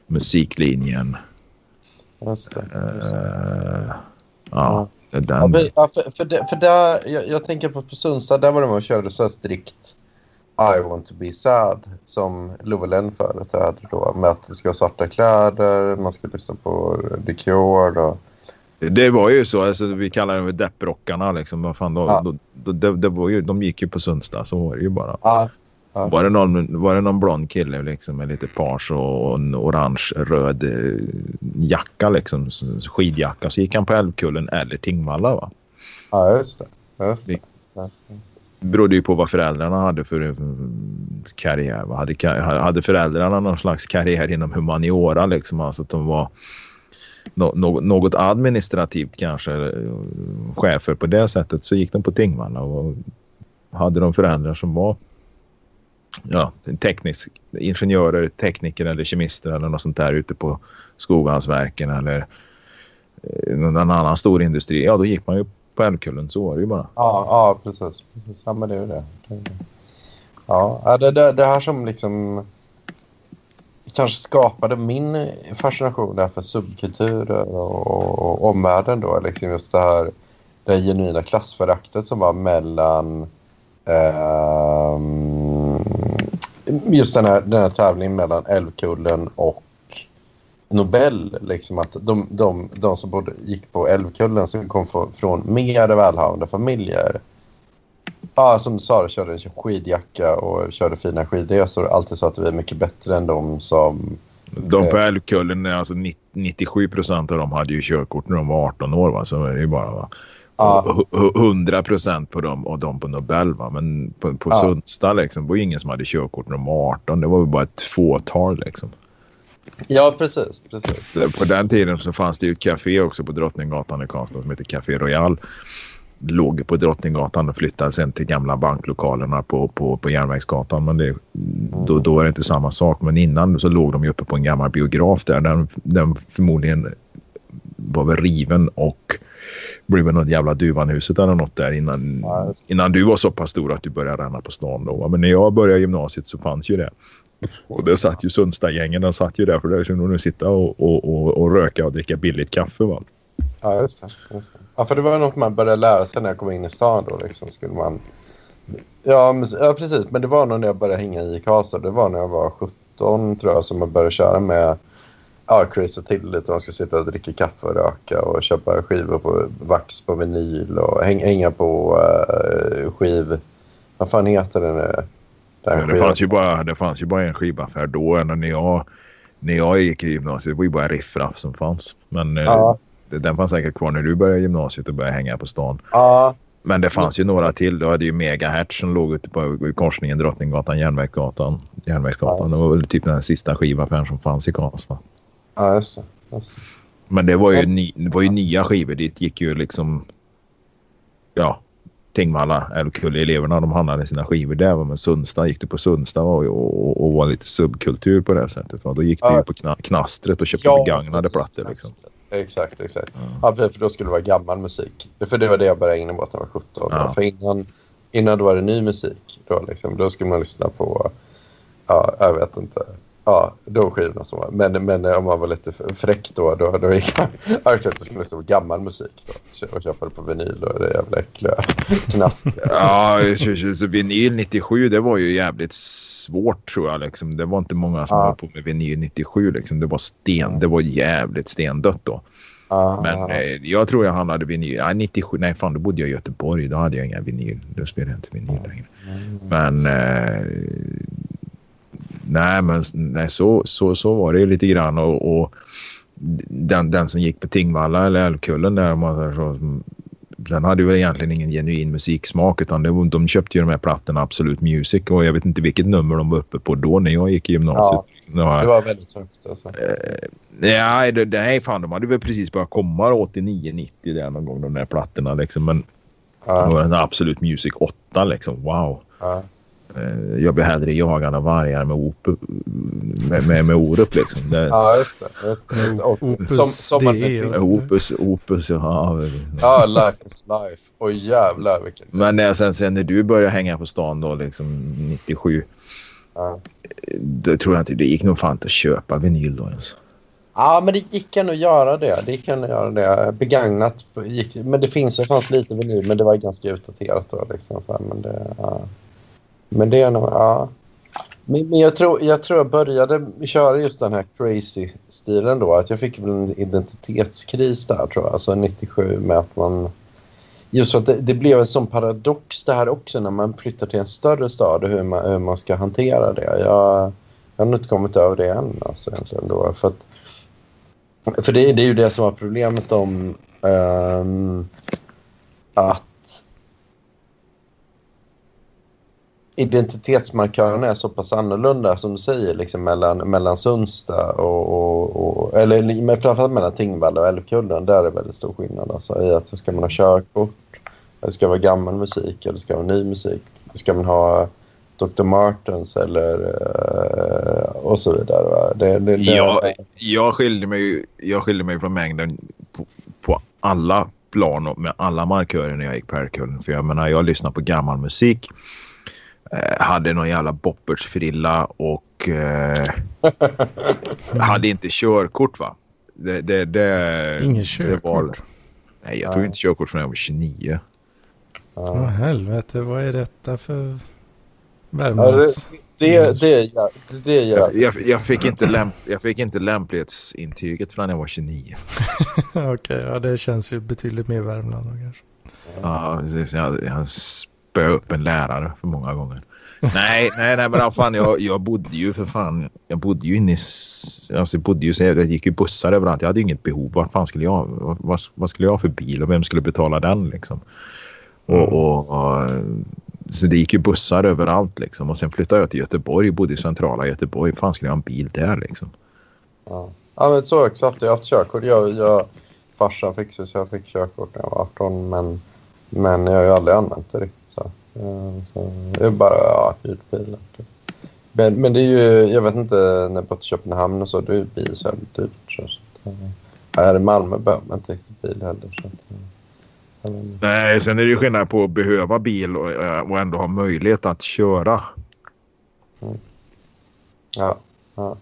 S2: musiklinjen.
S1: Just det. Just det.
S2: Eh,
S1: Ja.
S2: ja,
S1: för, för, för där, jag, jag tänker på, på Sundstad, där var det man körde så här strikt I want to be sad som Lovelen företrädde då. Med att det ska vara svarta kläder, man ska lyssna på The Cure och...
S2: Det var ju så, alltså, vi kallar dem för depprockarna. Liksom. Vad fan, då,
S1: Ja.
S2: då, då, det, det var ju, de gick ju på Sundstad, så var det ju bara.
S1: Ja, Ja.
S2: Var, det någon, var det någon blond kille liksom, med lite page och en orange-röd eh, jacka, liksom, skidjacka, så gick han på Älvkullen eller Tingvalla. Va?
S1: ja just det. Just det.
S2: Det berodde ju på vad föräldrarna hade för mm, karriär. Va? Hade, hade föräldrarna någon slags karriär inom humaniora, liksom, alltså att de var no, något administrativt kanske, mm, chefer på det sättet, så gick de på Tingvalla. Och hade de föräldrar som var ja, teknisk, ingenjörer, tekniker eller kemister eller något sånt där ute på Skoghallsverken eller eh, någon annan stor industri, ja då gick man ju på Älvkullen, så var det ju bara.
S1: Ja, ja precis. precis. Ja, men det är ju det. Ja, det, det, det här som liksom kanske skapade min fascination där för subkulturer och, och, och omvärlden då. Liksom just det här det genuina klassföraktet som var mellan eh, just den här, den här tävlingen mellan Älvkullen och Nobel. Liksom att de, de, de som bodde, gick på Älvkullen som kom från, från mer välhavande familjer. Ja, som du sa, körde en skidjacka och körde fina skidresor. Alltid sa att vi är mycket bättre än de som...
S2: De på Älvkullen, alltså 90 97 procent av dem hade ju körkort när de var 18 år. Va? Så är det ju bara. Va?
S1: Ja.
S2: Och hu- hu- 100 procent på dem och de på Nobel. Va? Men på, på
S1: Ja.
S2: Sundstad liksom, var ju ingen som hade körkort när de var 18. Det var ju bara ett fåtal. Liksom.
S1: Ja, precis. precis.
S2: På den tiden så fanns det ju ett café också på Drottninggatan i Karlstad som heter Café Royal. Låg på Drottninggatan och flyttade sen till gamla banklokalerna på, på, på Järnvägsgatan. Men det, då, då är det inte samma sak. Men innan så låg de ju uppe på en gammal biograf där. Den, den förmodligen var väl riven och blev väl något jävla Duvanhuset eller något där innan, innan du var så pass stor att du började ränna på stan då. Men när jag började gymnasiet så fanns ju det. Och det satt ju Sundstad-gängen, de satt ju där för att kunde sitta och, och, och, och röka och dricka billigt kaffe. Va?
S1: Ja, just det. Just det. Ja, för det var något man började lära sig när jag kom in i stan då. Liksom, skulle man... ja, men, ja, precis. Men det var nog när jag började hänga i Karlstad. Det var när jag var 17 tror jag som jag började köra med ja, Crazy till lite. Man ska sitta och dricka kaffe och röka och köpa skivor på vax på vinyl och häng, hänga på uh, skiv... Vad fan heter det nu? Den
S2: det, fanns ju bara, det fanns ju bara en skivaffär då. När jag, när jag gick i gymnasiet det var ju bara riffraff som fanns. Men eh,
S1: Ja.
S2: det, den fanns säkert kvar när du började gymnasiet och började hänga på stan.
S1: Ja,
S2: Men det fanns ju några till. Du hade ju Megahertz som låg ute på korsningen Drottninggatan, Järnvägsgatan. Järnvägsgatan.
S1: Ja.
S2: Det var väl typ den sista skivaffären som fanns i Karlstad.
S1: ja, just det. Just det.
S2: Men det var ju, ny, det var ju nya skivor. Dit gick ju liksom... Ja, Tingvalla, Älvkulle-eleverna, de handlade sina skivor där. Men Sundsta gick du på Sundsta och, och, och var lite subkultur på det sättet. Då gick du ju på kna, knastret och köpte
S1: Ja,
S2: begagnade plattor. Liksom.
S1: Exakt, exakt.
S2: Ja.
S1: Ja, för då skulle det vara gammal musik. För det var det jag började ägna mig åt när jag var 17.
S2: Ja.
S1: För innan, innan då var det ny musik. Då, liksom, då skulle man lyssna på, ja, jag vet inte, ja, de skivorna som var. Men, men om man var lite fräck då, då, då gick jag jag skulle lyssna på gammal musik då, och köpa det på vinyl. Då, det jävla äckliga knast.
S2: Ja, så, vinyl 97 det var ju jävligt svårt tror jag. Liksom. Det var inte många som
S1: Ja.
S2: höll på med vinyl 97. Liksom. Det var sten, det var jävligt stendött då. Men eh, jag tror jag handlade vinyl. Nej, 97. Nej, fan då bodde jag i Göteborg. Då hade jag inga vinyl. Då spelade jag inte vinyl längre.
S1: Mm.
S2: Men... Eh, nej, men nej, så, så, så var det ju lite grann. Och, och den, den som gick på Tingvalla eller Älvkullen där. man så, Den hade ju väl egentligen ingen genuin musiksmak utan det, de köpte ju de här plattorna Absolut Music och jag vet inte vilket nummer de var uppe på då när jag gick i gymnasiet. Det var-
S1: Det var väldigt högt. Alltså.
S2: Nej, det, det, nej, fan de hade väl precis börjat komma 89-90 där någon gång de där plattorna liksom. Men det
S1: Ja,
S2: var en Absolut Music 8 liksom. Wow.
S1: ja.
S2: Eh, Jag blir hellre jagad av vargar med, op, med, med, med Orup liksom. Det,
S1: ja just det. Just det. Just det. Och,
S3: Opus
S1: som, som.
S2: Opus, Opus, ja.
S1: Ja, life is life. Och jävlar vilken...
S2: Men när, sen, sen när du började hänga på stan då liksom 97.
S1: Ja.
S2: Då tror jag inte det gick nog fan att köpa vinyl då ens.
S1: Ja, men det gick ändå att göra det. Det gick ändå att göra det. Begagnat gick... Men det finns, det fanns lite vinyl, men det var ganska utdaterat då. Liksom, så här, men det... Ja. Men det är nog... Ja. Men, men jag, tror, jag tror jag började köra just den här crazy-stilen då. Att jag fick väl en identitetskris där tror jag. Alltså 97 med att man... Just för att det, det blev en sån paradox det här också när man flyttar till en större stad och hur man, hur man ska hantera det. Jag, jag har nog inte kommit över det än alltså, egentligen då. För, att, för det, det är ju det som var problemet om um, att identitetsmarkörerna är så pass annorlunda som du säger liksom mellan, mellan Sundsta och, och, och eller men framförallt mellan Tingvalla och Älvkullen. Där är det väldigt stor skillnad alltså, i att ska man ha körkort, eller ska det vara gammal musik eller ska det vara ny musik? Ska man ha Dr. Martens eller eh, och så vidare. Va? Det, det, det,
S2: Jag, jag, skilde mig, jag mig från mängden på, på alla plan och med alla markörer när jag gick på Älvkullen. För jag menar, jag lyssnade på gammal musik. Eh, hade någon jävla boppersfrilla och eh, hade inte körkort va. Det, det, det,
S3: Inget
S2: det var-
S3: körkort.
S2: nej, jag tog inte körkort förrän jag var 29.
S3: Åh
S1: ja.
S3: helvete, vad är detta för
S1: Ja, det,
S3: Värmlands...
S1: det, det, det är
S2: Jag, jag, jag, fick inte lämp, jag fick inte lämplighetsintyget förrän jag var 29.
S3: Okej, ja det känns ju betydligt mer Värmland då kanske.
S2: Ja, precis. Jag, jag spöade upp en lärare för många gånger. Nej, nej, nej, men fan, jag, jag bodde ju för fan. Jag bodde ju inne i... Alltså, jag bodde ju så det gick ju bussar överallt. Jag hade ju inget behov. Vad fan skulle jag... Vad, vad, skulle jag ha för bil och vem skulle betala den liksom? Och, och, och, så det gick ju bussar överallt liksom. Och sen flyttade jag till Göteborg. Bodde i centrala Göteborg. fan skulle jag ha en bil där liksom?
S1: Ja. ja, men så exakt. Jag har haft körkort. Jag, jag, farsan fick så jag fick körkort när jag var 18 men, men jag har ju aldrig använt det riktigt. Så. Eh, så det är bara ja, hyrt bil. typ. Men, men det är ju, jag vet inte, när jag bor till Köpenhamn och så, då är bil så jävligt dyrt. Så, så, eh, här i Malmö behöver man inte riktigt bil heller. Så, eh.
S2: Nej, sen är det ju skillnad på att behöva bil och, och ändå ha möjlighet att köra.
S1: ja, ja.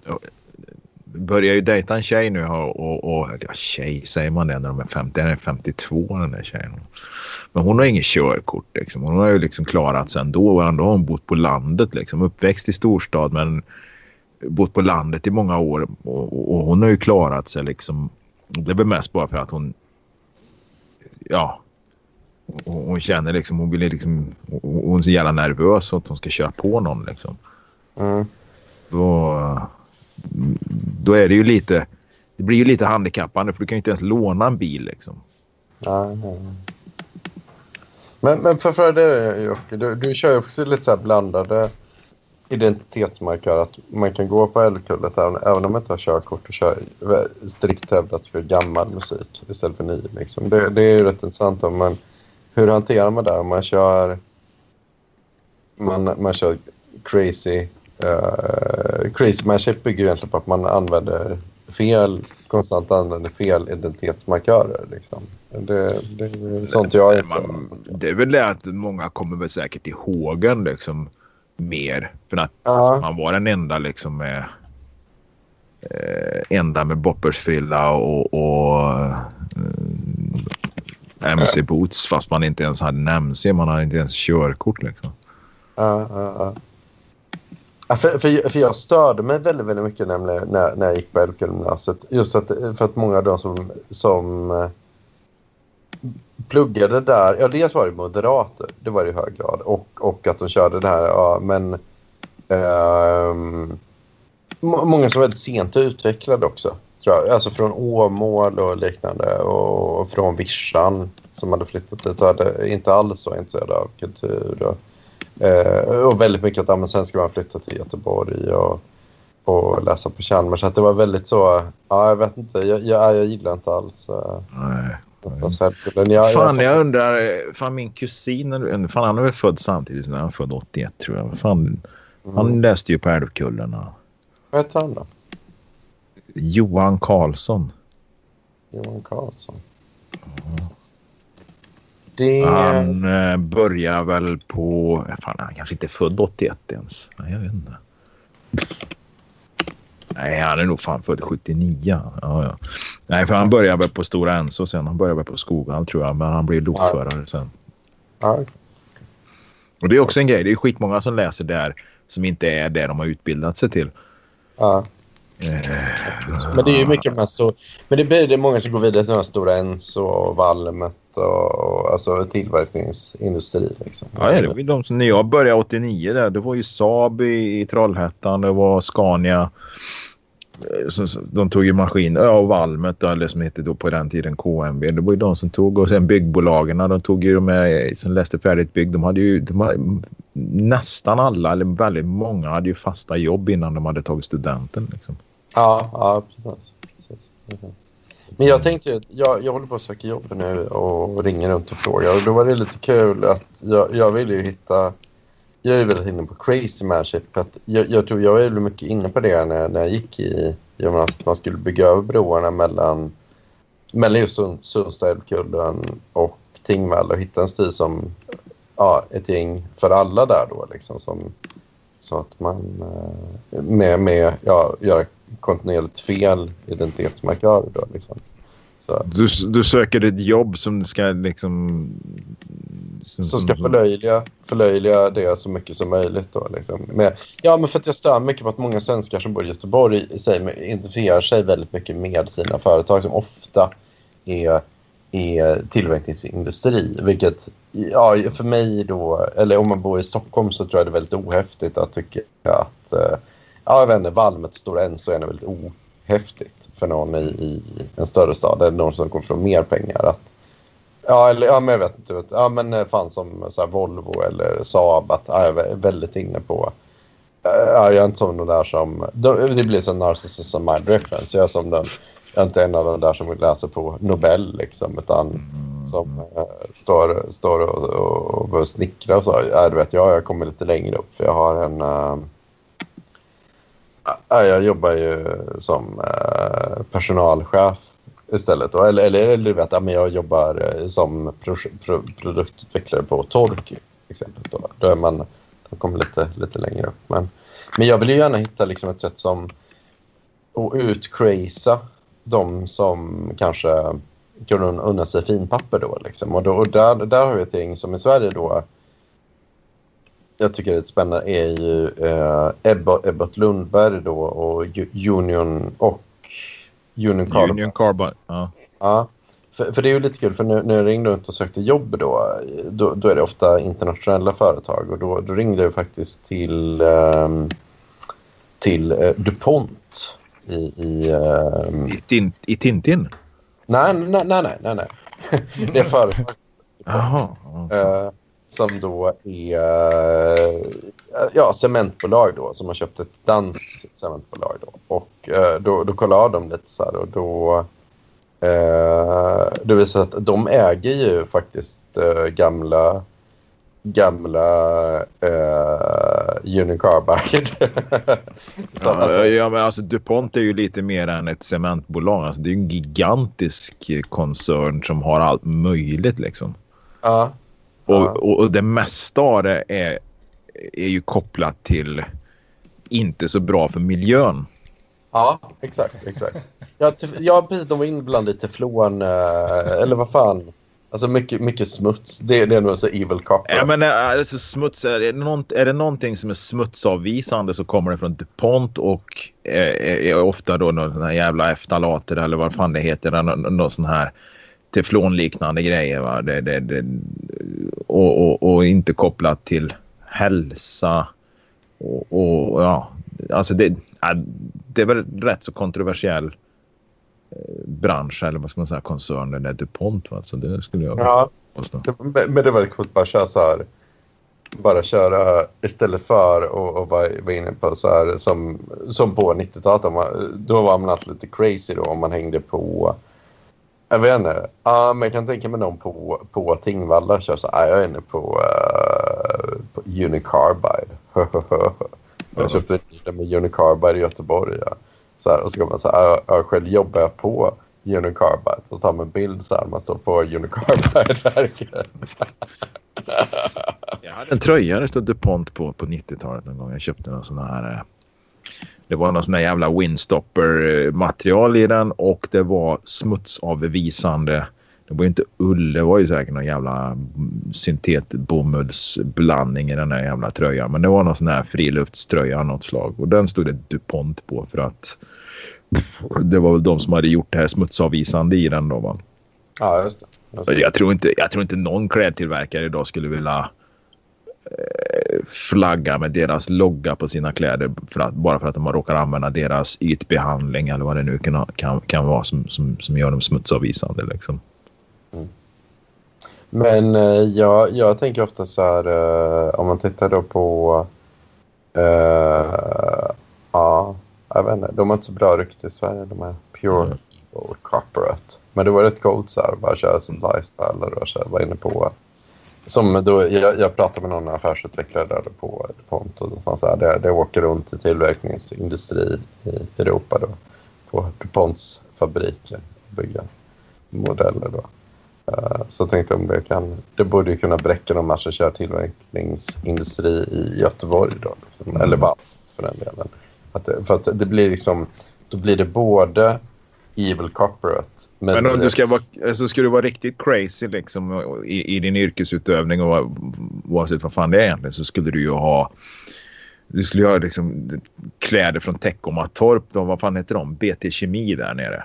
S2: Börjar ju dejta en tjej nu och, och, och ja, tjej säger man det när de är 50, den är 52 den där tjejen. Men hon har inget körkort liksom. Hon har ju liksom klarat sig ändå och ändå har hon bott på landet liksom. Uppväxt i storstad men bott på landet i många år och, och, hon har ju klarat sig liksom. Det är väl mest bara för att hon ja hon, känner liksom hon vill liksom hon är så jävla nervös att hon ska köra på någon liksom
S1: Mm.
S2: då, då är det ju lite... Det blir ju lite handikappande för du kan ju inte ens låna en bil liksom.
S1: Nej, nej. Men, men för att Jocke, du, du kör ju också lite så här blandade identitetsmarkör att man kan gå på Älvkullet även, även om man inte har körkort och kör strikt hävdat ska gammal musik istället för ny. Liksom. Det, det är ju rätt intressant. Om man, hur hanterar man det om man kör man, man kör crazy uh, crazy manship bygger egentligen på att man använder fel, konstant använder fel identitetsmarkörer. Liksom. Det, det är sånt jag inte... Man,
S2: det är väl det att många kommer väl säkert ihåg en liksom mer. För att ja. man var den enda liksom med eh, enda med boppersfrilla och, och eh, MC boots fast man inte ens hade en MC. Man hade inte ens körkort liksom.
S1: Ja, ja, för, för, för jag störde mig väldigt, väldigt mycket nämligen när, när jag gick på Älvkullagymnasiet. Just att, för att många av de som, som eh, pluggade där, ja dels var det moderater, det var det i hög grad. Och, och att de körde det här, ja men eh, många som var väldigt sent utvecklade också. Tror jag. Alltså från Åmål och liknande och från Vischan som hade flyttat dit och hade inte alls så intresserade av kultur. Och, och väldigt mycket att ah, sen ska man flytta till Göteborg och, och läsa på Chalmers. Så att det var väldigt så, ja jag vet inte, jag, jag, jag gillar inte alls eh,
S2: Nej. Jag, fan, jag undrar, fan min kusin, fan han är väl född samtidigt som han är född 81 tror jag. Fan, mm. Han läste ju på Älvkullen.
S1: Vad heter han då?
S2: Johan Karlsson.
S1: Johan Karlsson.
S2: Mm. Det... Han eh, börjar väl på... Fan, han kanske inte är född 81 ens. Nej, jag vet inte. Nej, han är nog fan född 79. Ja, ja. Nej, för han började väl på Stora Enso sen. Han började väl på Skoghall tror jag. Men han blev lokförare sen.
S1: Ja.
S2: Och det är också en grej. Det är skitmånga som läser där som inte är det de har utbildat sig till.
S1: Ja. Eh, men det är ju mycket med så. Men det blir det många som går vidare till de här Stora Enso och Valmet och, alltså tillverkningsindustri. Liksom.
S2: Ja, det var de som, när jag började 89 där, det var ju Saab i, i Trollhättan, det var Scania. Så, så, de tog ju maskin, ja, och Valmet eller som hette då på den tiden KMB. Det var ju de som tog och sen byggbolagen, de tog ju de med, som läste färdigt bygg. De hade ju de hade, nästan alla, eller väldigt många, hade ju fasta jobb innan de hade tagit studenten. Liksom.
S1: Ja, ja precis. precis. Mhm. Men jag tänkte, jag, jag håller på att söka jobb nu och ringer runt och frågar. Och då var det lite kul att jag, jag ville ju hitta... Jag är väldigt inne på crazy manship. Att jag, jag tror jag var väldigt mycket inne på det när, när jag gick i gymnasiet. Man skulle bygga över broarna mellan, mellan just Sundsta, Älvkullen och Tingvall och hitta en stil som ja, ett gäng för alla där då. Liksom, som, så att man eh, med, med ja, göra kontinuerligt fel identitetsmarkörer. Då, liksom.
S2: Du, du söker ett jobb som ska liksom...
S1: Som, som ska förlöjliga, förlöjliga det så mycket som möjligt. Då, liksom. med, ja, men för att jag stör mycket på att många svenskar som bor i Göteborg sig, identifierar sig väldigt mycket med sina företag som ofta är, är tillverkningsindustri. Vilket ja, för mig då, eller om man bor i Stockholm så tror jag det är väldigt ohäftigt att tycka att eh, ja, jag vet inte, Valmet och Stora Enso är väldigt ohäftigt för någon i, i en större stad eller någon som kommer från mer pengar. Att, ja, eller, ja, men jag vet inte. Ja, men eh, fan som så här, Volvo eller Saab. Att, ja, jag är väldigt inne på... Eh, ja, jag är inte som de där som... Det blir som narcissism mind reference. Jag är som den... Jag är inte en av de där som läser på Nobel liksom. Utan som äh, står, står och, och, och snickra och så. Ja, du vet, jag, jag kommer lite längre upp. För jag har en... Äh, jag jobbar ju som eh, personalchef istället. Då. Eller, eller, eller vet, jag, jag jobbar eh, som pro, pro, produktutvecklare på Tork exempel. Då, då är man, då kommer lite, lite längre upp. Men, men jag vill ju gärna hitta liksom ett sätt som att utcraza de som kanske kan unna sig finpapper då. Liksom. Och, då, och där, där har vi ett gäng som i Sverige då jag tycker är lite spännande är ju eh, Ebbot, Ebbot Lundberg då och Union och Union Carbide.
S2: Union Carbide, ja.
S1: ja. För, för, det är ju lite kul, för nu, när jag ringde runt och sökte jobb då, då, då är det ofta internationella företag och då, då ringde jag faktiskt till, um, till uh, DuPont i... I, um...
S2: I, tin, I Tintin?
S1: Nej, nej, nej, nej, nej. nej. det är företag.
S2: Jaha.
S1: Som då är ja, cementbolag då som har köpt ett danskt cementbolag då. Och eh, då, då kollade de lite så här och då eh, det visar att de äger ju faktiskt eh, gamla gamla eh, Unicarbide.
S2: ja, alltså, ja, men alltså DuPont är ju lite mer än ett cementbolag. Alltså, det är en gigantisk koncern som har allt möjligt liksom.
S1: Ja.
S2: Och, och, och, det mesta av det är, är ju kopplat till inte så bra för miljön.
S1: Ja, exakt. exakt. Ja, ja precis. De var inblandade i teflon, eh, eller vad fan. Alltså mycket, mycket smuts. Det, det är nog så evil copper.
S2: Ja, men eh, alltså, smuts, är, det någon, är det någonting som är smutsavvisande så kommer det från DuPont och är, är, är ofta då någon sån här jävla eftalater eller vad fan det heter. Någon, någon sån här teflonliknande grejer. Va? Det, det, det, och, och, och, inte kopplat till hälsa. Och, och ja, alltså det, det är väl rätt så kontroversiell bransch eller vad ska man säga koncern den är DuPont. Va? Så det skulle jag
S1: ja, det, Men det var coolt bara köra så här. Bara köra istället för att vara, vara inne på så här som, som på 90-talet. Då var man alltid lite crazy då om man hängde på jag vet inte. Uh, men jag kan tänka mig någon på, på Tingvalla kör så här. Jag är inne på, uh, på Unicarbide. jag köpte en med Unicarbide i Göteborg. Ja. Så här, och så kan man säga, jag själv jobbar jag på Unicarbide. Så tar man en bild så här, man står på Unicarbide-verket.
S2: jag hade en tröja det stod DuPont på på 90-talet någon gång. Jag köpte någon sån här. Eh, det var någon sån här jävla windstopper-material i den och det var smutsavvisande. Det var ju inte ull, det var ju säkert någon jävla syntetbomullsblandning i den där jävla tröjan. Men det var någon sån här friluftströja av något slag. Och den stod det DuPont på för att det var väl de som hade gjort det här smutsavvisande i den då va?
S1: Ja, just det.
S2: Jag, tror inte, jag tror inte någon klädtillverkare idag skulle vilja flagga med deras logga på sina kläder för att, bara för att de har råkat använda deras ytbehandling eller vad det nu kan, kan, kan vara som, som, som gör dem smutsavvisande. Liksom. Mm.
S1: Men eh, jag, jag tänker ofta så här, eh, om man tittar då på... Eh, ja, jag vet inte. De har inte så bra rykte i Sverige, de är pure mm. corporate. Men det var rätt coolt så här, bara köra som lifestyle och så här, var inne på... Som då, jag, jag pratade med någon affärsutvecklare där på DuPont och sa så här, det, det åker runt i tillverkningsindustri i Europa då på DuPonts fabriker bygga modeller då. Uh, så jag tänkte om det kan, det borde ju kunna bräcka om man ska köra tillverkningsindustri i Göteborg då. Liksom, mm. Eller bara för den delen. Att för att det blir liksom, då blir det både evil corporate.
S2: Men, men om du ska vara, alltså ska du vara riktigt crazy liksom i, i din yrkesutövning och oavsett vad fan det är egentligen så skulle du ju ha du skulle ha liksom kläder från Teckomatorp. Vad fan heter de? BT Kemi där nere.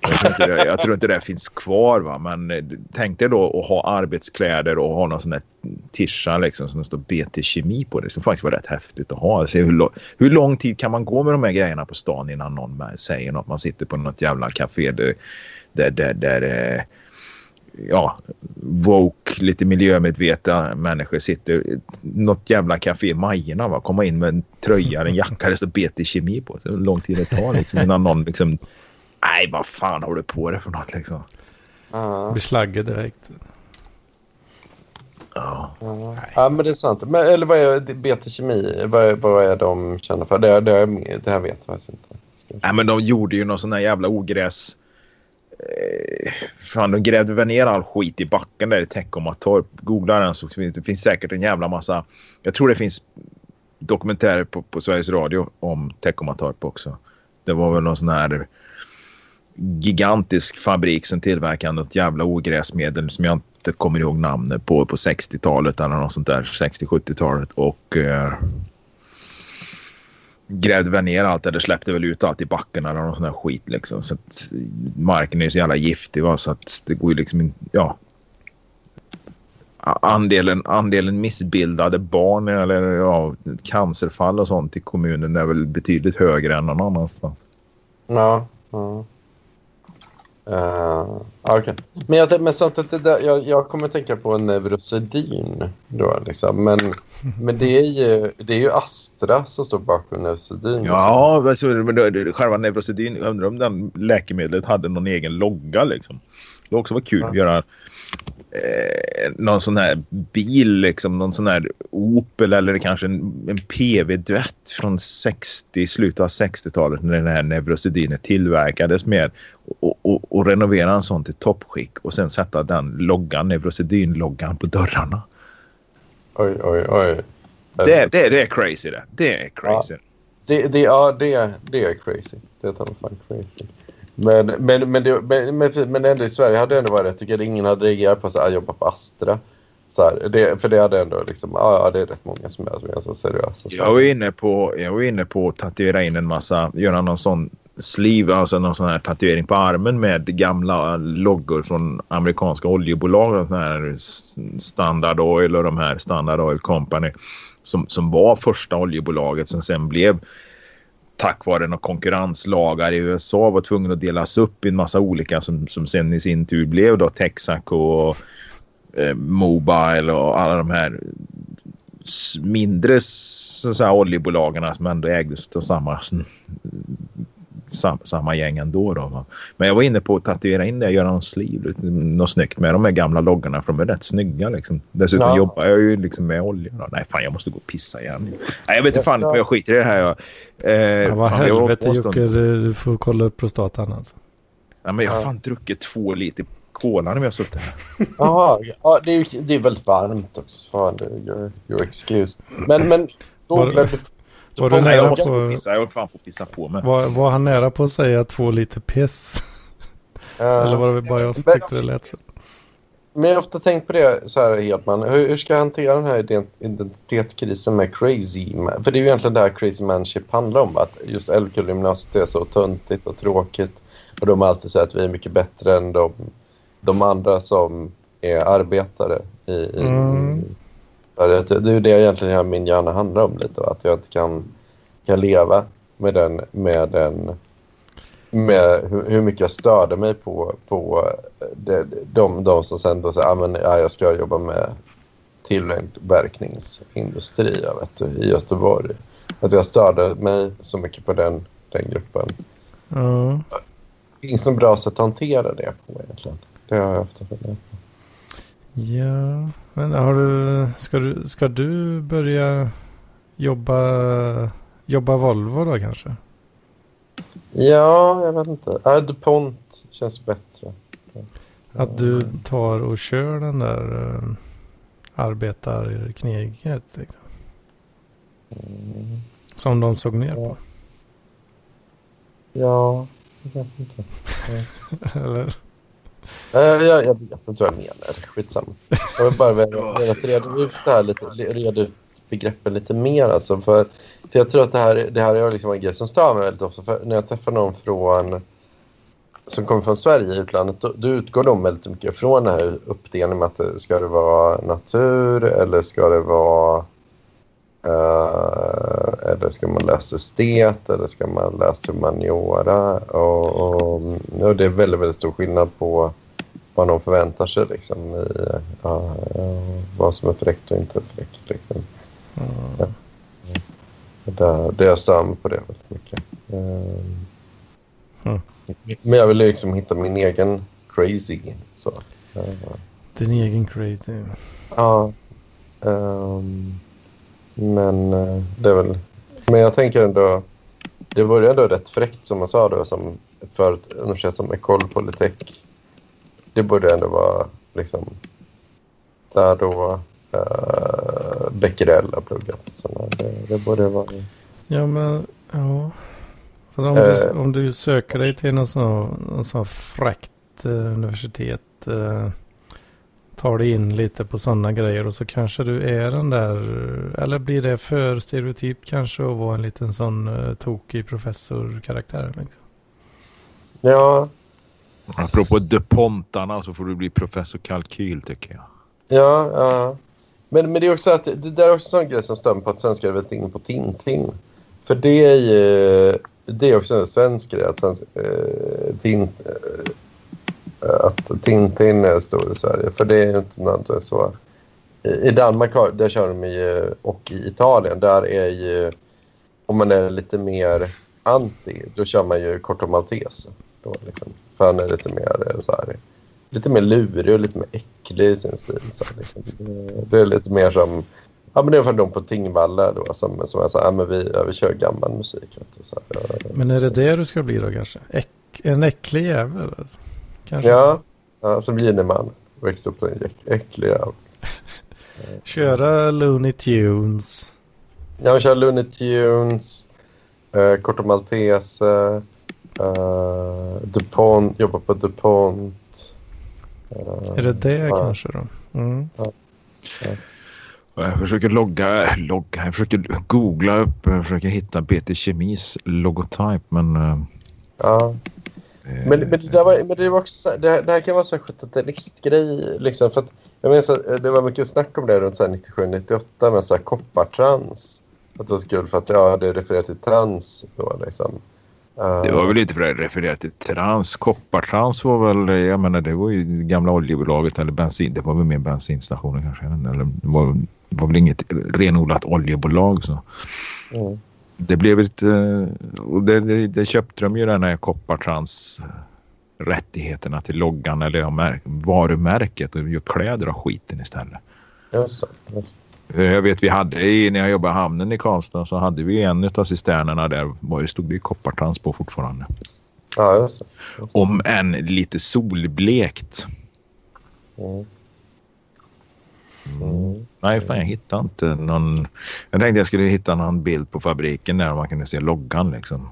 S2: Jag tror, inte det, jag tror inte det finns kvar. Va? Men eh, tänk dig då att ha arbetskläder och ha någon sån där tischa liksom, som det står BT Kemi på. Det skulle faktiskt vara rätt häftigt att ha. Se hur, hur lång tid kan man gå med de här grejerna på stan innan någon säger något? Man sitter på något jävla café där, där, där, där eh, ja, woke, lite miljömedvetna människor sitter något jävla café i Majerna va? Komma in med en tröja, en jacka det står BT Kemi på. Så lång tid det tar liksom innan någon liksom Nej, vad fan har du på dig för något liksom?
S3: Uh. Blir slagge direkt.
S2: Ja.
S1: Uh. Ja, men det är sant. Men, eller vad är BT Kemi? Vad är, vad är de kända för? Det, det, det här vet jag faktiskt inte.
S2: Nej, men de gjorde ju någon sån här jävla ogräs. Eh, fan, de grävde väl ner all skit i backen där i Teckomatorp. Googla den så finns det finns säkert en jävla massa. Jag tror det finns dokumentärer på, på Sveriges Radio om Teckomatorp också. Det var väl någon sån här gigantisk fabrik som tillverkade något jävla ogräsmedel som jag inte kommer ihåg namnet på på 60-talet eller något sånt där 60-70-talet och eh, grävde väl ner allt eller släppte väl ut allt i backen eller någon sån där skit liksom så att marken är ju så jävla giftig va? så att det går ju liksom inte ja andelen, andelen missbildade barn eller ja, cancerfall och sånt i kommunen är väl betydligt högre än någon annanstans.
S1: Ja, ja. Uh, okay. Men, jag, men samtidigt, det där, jag, jag kommer att tänka på Neurosedyn. Då, liksom. men, men det är, ju, det är ju Astra som står bakom Neurosedyn.
S2: Ja, alltså, men själva Neurosedyn, undrar om den läkemedlet hade någon egen logga. Liksom. Det också var kul ja. att göra eh, någon sån här bil, liksom, någon sån här Opel eller kanske en, en PV-duett från 60, slutet av 60-talet när den här Neurosedynet tillverkades med och, och, och, renovera en sån till toppskick och sen sätta den loggan, Neurosedyn-loggan på dörrarna.
S1: Oj, oj, oj.
S2: Det, det, det är crazy det. Det är crazy. Ja,
S1: det, det, ja, det, det är crazy. Det är fan crazy. Men, men, men, det, men, men, men ändå i Sverige hade det ändå varit rätt. Jag tycker ingen hade reagerat på att ah, jobba på Astra. Så här, det, för det hade ändå liksom, ah, ja, det är rätt många som är, som är så seriösa.
S2: Jag var inne på, jag var inne på att tatuera in en massa, göra någon sån sleeve, alltså någon sån här tatuering på armen med gamla loggor från amerikanska oljebolag. Sån här Standard Oil och de här Standard Oil Company som, som var första oljebolaget som sen blev tack vare några konkurrenslagar i USA var tvungen att delas upp i en massa olika som, som sen i sin tur blev då Texaco och eh, Mobile och alla de här mindre så, så oljebolagen som ändå ägdes av samma sam, samma gäng ändå. Då, Men jag var inne på att tatuera in det, göra någon sleeve, något snyggt med de här gamla loggarna för de är rätt snygga. Liksom. Dessutom ja. jobbar jag ju liksom med olja. Då. Nej, fan jag måste gå och pissa igen. Nej, jag vet inte fan, ja. jag skiter i det här. Jag,
S3: eh, ja, vad fan, helvete Jocke, du får kolla upp prostatan alltså.
S2: Ja, men jag har fan druckit två liter cola när vi har suttit här.
S1: Jaha, ja, det, är, det är väldigt varmt också. Fan, det är your excuse. Men, men
S3: var, var du nära på...
S2: Få pissa, jag fan få pissa på mig.
S3: Var, var han nära på att säga två liter piss? Uh, Eller var det bara jag som tyckte det lät så?
S1: Men jag har ofta tänkt på det så här Hedman. Hur, hur ska jag hantera den här identitetskrisen med Crazy Man? För det är ju egentligen det här Crazy Manship handlar om. Att just Älvkullegymnasiet är så töntigt och tråkigt. Och de har alltid sagt att vi är mycket bättre än de, de andra som är arbetare i, i mm. Det är ju det egentligen min hjärna handlar om lite. Att jag inte kan, kan leva med den, med den med hur, mycket jag störde mig på, på det, de, de som sen då säger att ah, ja, jag ska jobba med tillverkningsindustri jag vet, i Göteborg. Att jag störde mig så mycket på den, den gruppen.
S3: Mm.
S1: Det finns något bra sätt att hantera det på egentligen. Det har jag haft på.
S3: Ja, men har du, ska du, ska du börja jobba, jobba Volvo då kanske?
S1: Ja, jag vet inte. Äh, DuPont känns bättre.
S3: Att du tar och kör den där uh, arbetarkneget liksom. Mm. Som de såg ner ja. på.
S1: Ja, jag vet inte.
S3: Eller?
S1: Uh, jag, jag vet inte vad jag menar. Skitsamma. Jag vill bara reda ut det här lite, reda ut begreppen lite mer. Alltså, för, för jag tror att det här, det här är liksom en grej som stör mig väldigt ofta. För när jag träffar någon från, som kommer från Sverige i utlandet, då, då utgår de väldigt mycket från den här uppdelningen med att ska det vara natur eller ska det vara Uh, eller ska man läsa estet eller ska man läsa humaniora? Och, och, och, det är väldigt, väldigt stor skillnad på vad någon förväntar sig liksom, i uh, uh, vad som är fräckt och inte fräckt. Liksom. Mm. Ja. Det, det jag stör mig på det väldigt mycket. Mm. Men jag vill liksom hitta min egen crazy. Så.
S3: Din egen crazy?
S1: Ja. Um, men uh, det är väl... Men jag tänker ändå... Det vore ändå rätt fräckt som man sa då som för ett universitet som Ecole Polytech. Det borde ändå vara liksom där då uh, Becquerel har pluggat. Så det, det borde vara...
S3: Ja men ja. Fast om, du, uh, om du söker dig till någon sån, någon sån fräckt universitet. Uh, tar dig in lite på sådana grejer och så kanske du är den där, eller blir det för stereotyp kanske att vara en liten sån uh, tokig professorkaraktär? Liksom.
S1: Ja.
S2: Apropå DuPontarna så får du bli professor kalkyl tycker jag.
S1: Ja, ja. Men, men det är också att det där är också en grej som stämmer på att svenskar är väldigt inne på Tintin. För det är ju, det är också en svensk grej att svensk, eh, tin, eh, eh, Eh, att Tintin är stor i Sverige. För det är ju inte nödvändigtvis så. I, Danmark där kör de ju, och i Italien, där är ju... Om man är lite mer anti, då kör man ju Corto Maltese. Då liksom. För han är lite mer eh, så här, lite mer lurig och lite mer äcklig i sin stil. Så här, liksom. det, är lite mer som... Ja, men det är för de på Tingvalla då som, som är så här, ja, men vi, ja, vi kör gammal musik. vet du, Så här,
S3: Men är det det du ska bli då kanske? Äck, en äcklig jävel? Alltså. Kanske?
S1: Ja, ja så blir det man. Växte upp som en äck- äcklig jävel.
S3: Köra Looney Tunes.
S1: Jag kör Looney Tunes, eh, Corto Maltese, eh, DuPont, jobbar på DuPont. Eh,
S3: Är det det
S1: ja.
S3: kanske då? Mm.
S2: Jag försöker logga, logga, jag försöker googla upp, jag försöker hitta BT Kemis logotyp men... eh,
S1: Ja.
S2: Eh,
S1: Men, men, det, där var, men det, var också, det, det här kan vara så här 70-talistgrej. Liksom, för att, jag minns att eh, det var mycket snack om det runt 97-98 med så här koppartrans. Att det var så kul för att ja, det refererar till trans. Då, liksom. Eh,
S2: Det var väl inte för att referera till trans. Koppartrans var väl, jag menar det var ju gamla oljebolaget eller bensin. Det var väl mer bensinstationer kanske. Eller det var, det var väl inget renodlat oljebolag så.
S1: mm.
S2: Det blev ett, eh, och det, det, köpte de ju den här koppartrans rättigheterna till loggan eller varumärket och gör kläder av skiten istället.
S1: Just. Just.
S2: Eh, Jag vet vi hade i, när jag jobbade i hamnen i Karlstad så hade vi en av cisternerna där var det stod det koppartrans på fortfarande.
S1: Ja, just det.
S2: Om än lite solblekt.
S1: Mm. Mm.
S2: Nej, fan jag hittade inte någon. Jag tänkte jag skulle hitta någon bild på fabriken där man kunde se loggan liksom.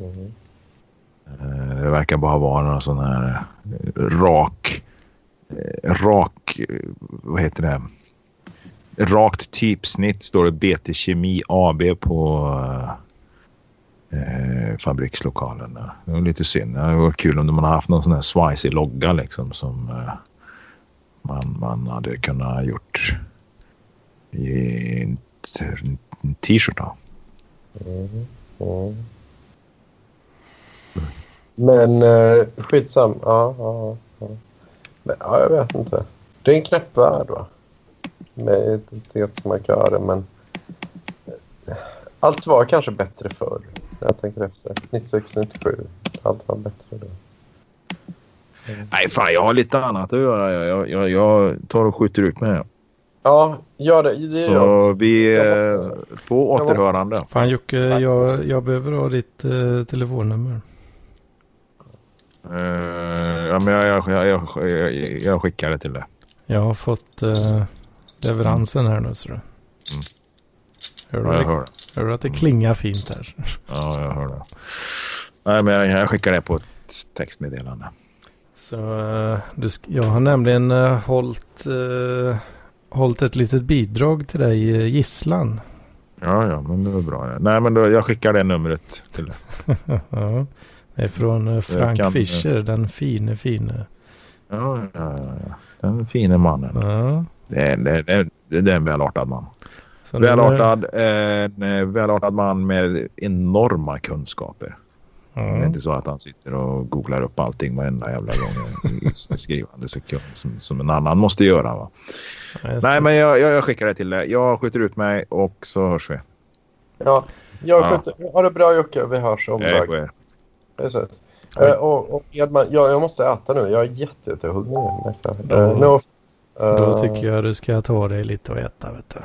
S1: Mm.
S2: Det verkar bara vara någon sån här eh, rak, eh, rak, vad heter det? Rakt typsnitt står det BT Kemi AB på eh, fabrikslokalen. Det var lite synd. Det hade varit kul om man hade haft någon sån här swicy logga liksom som eh, man, man hade kunnat gjort i en t- en t-shirt av.
S1: Mm. Mm. Men eh, skitsam. Ja, ja, ja. Men, ja, jag vet inte. Det är en knäpp värld va? Med identitetsmarkörer men eh, allt var kanske bättre förr. När jag tänker efter. 96, 97. Allt var bättre då.
S2: Nej, fan jag har lite annat att göra. Jag, jag, jag, jag tar och skjuter ut mig.
S1: Ja, gör det. det gör jag.
S2: Så vi
S1: Jag
S2: eh,
S1: måste-
S2: på
S1: jag måste-
S2: återhörande.
S3: Fan Jocke, jag, jag behöver ha ditt eh, telefonnummer.
S2: Eh, ja, men jag, jag, jag, jag, jag, jag skickar det till dig.
S3: Jag har fått eh, leveransen här nu. Så du. Hör,
S2: Ja,
S3: du
S2: jag
S3: det,
S2: hör det.
S3: hör du att det klingar fint här?
S2: Ja, jag hör det. Nej, men jag, jag skickar det på ett textmeddelande.
S3: Så eh, du, jag har nämligen uh, hållit, eh, hållit ett litet bidrag till dig, uh, Gisslan.
S2: Ja, ja, men det var bra. Nej, men då, jag skickar det numret till dig.
S3: ja, det är från eh, Frank
S2: kan-
S3: Fischer, den fine fine.
S2: Ja, ja, ja. Den fine mannen.
S3: Ja.
S2: Det, är- det, det, det är en välartad man.
S3: Så
S2: Välartad, en eh, välartad man med enorma kunskaper. Det är
S3: Ja.
S2: inte så att han sitter och googlar upp allting varenda jävla gång i skrivande sekund som, som en annan måste göra. Va?
S3: Ja,
S2: Nej, men jag, jag, jag skickar det till dig. Jag skjuter ut mig och så hörs vi.
S1: Ja, jag
S2: Ja.
S1: sköter, ha det bra Jocke. Vi hörs om
S2: Jag er.
S1: Vi ses. Eh, och, och Edman, jag, jag måste äta nu. Jag är jätte, jättehungrig.
S3: Ja.
S1: Eh, no offense.
S3: Då
S1: Eh,
S3: tycker jag du ska ta dig lite och äta. Vet du.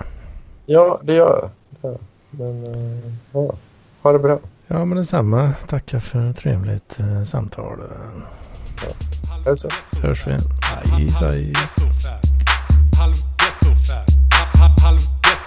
S1: Ja, det gör jag. Men, eh, ja. Ha det bra.
S3: Ja, men detsamma. Tackar för ett trevligt eh, samtal. Alltså. Hörs vi. Ajs, ajs.
S5: Halv ghetto fab, halv ghetto.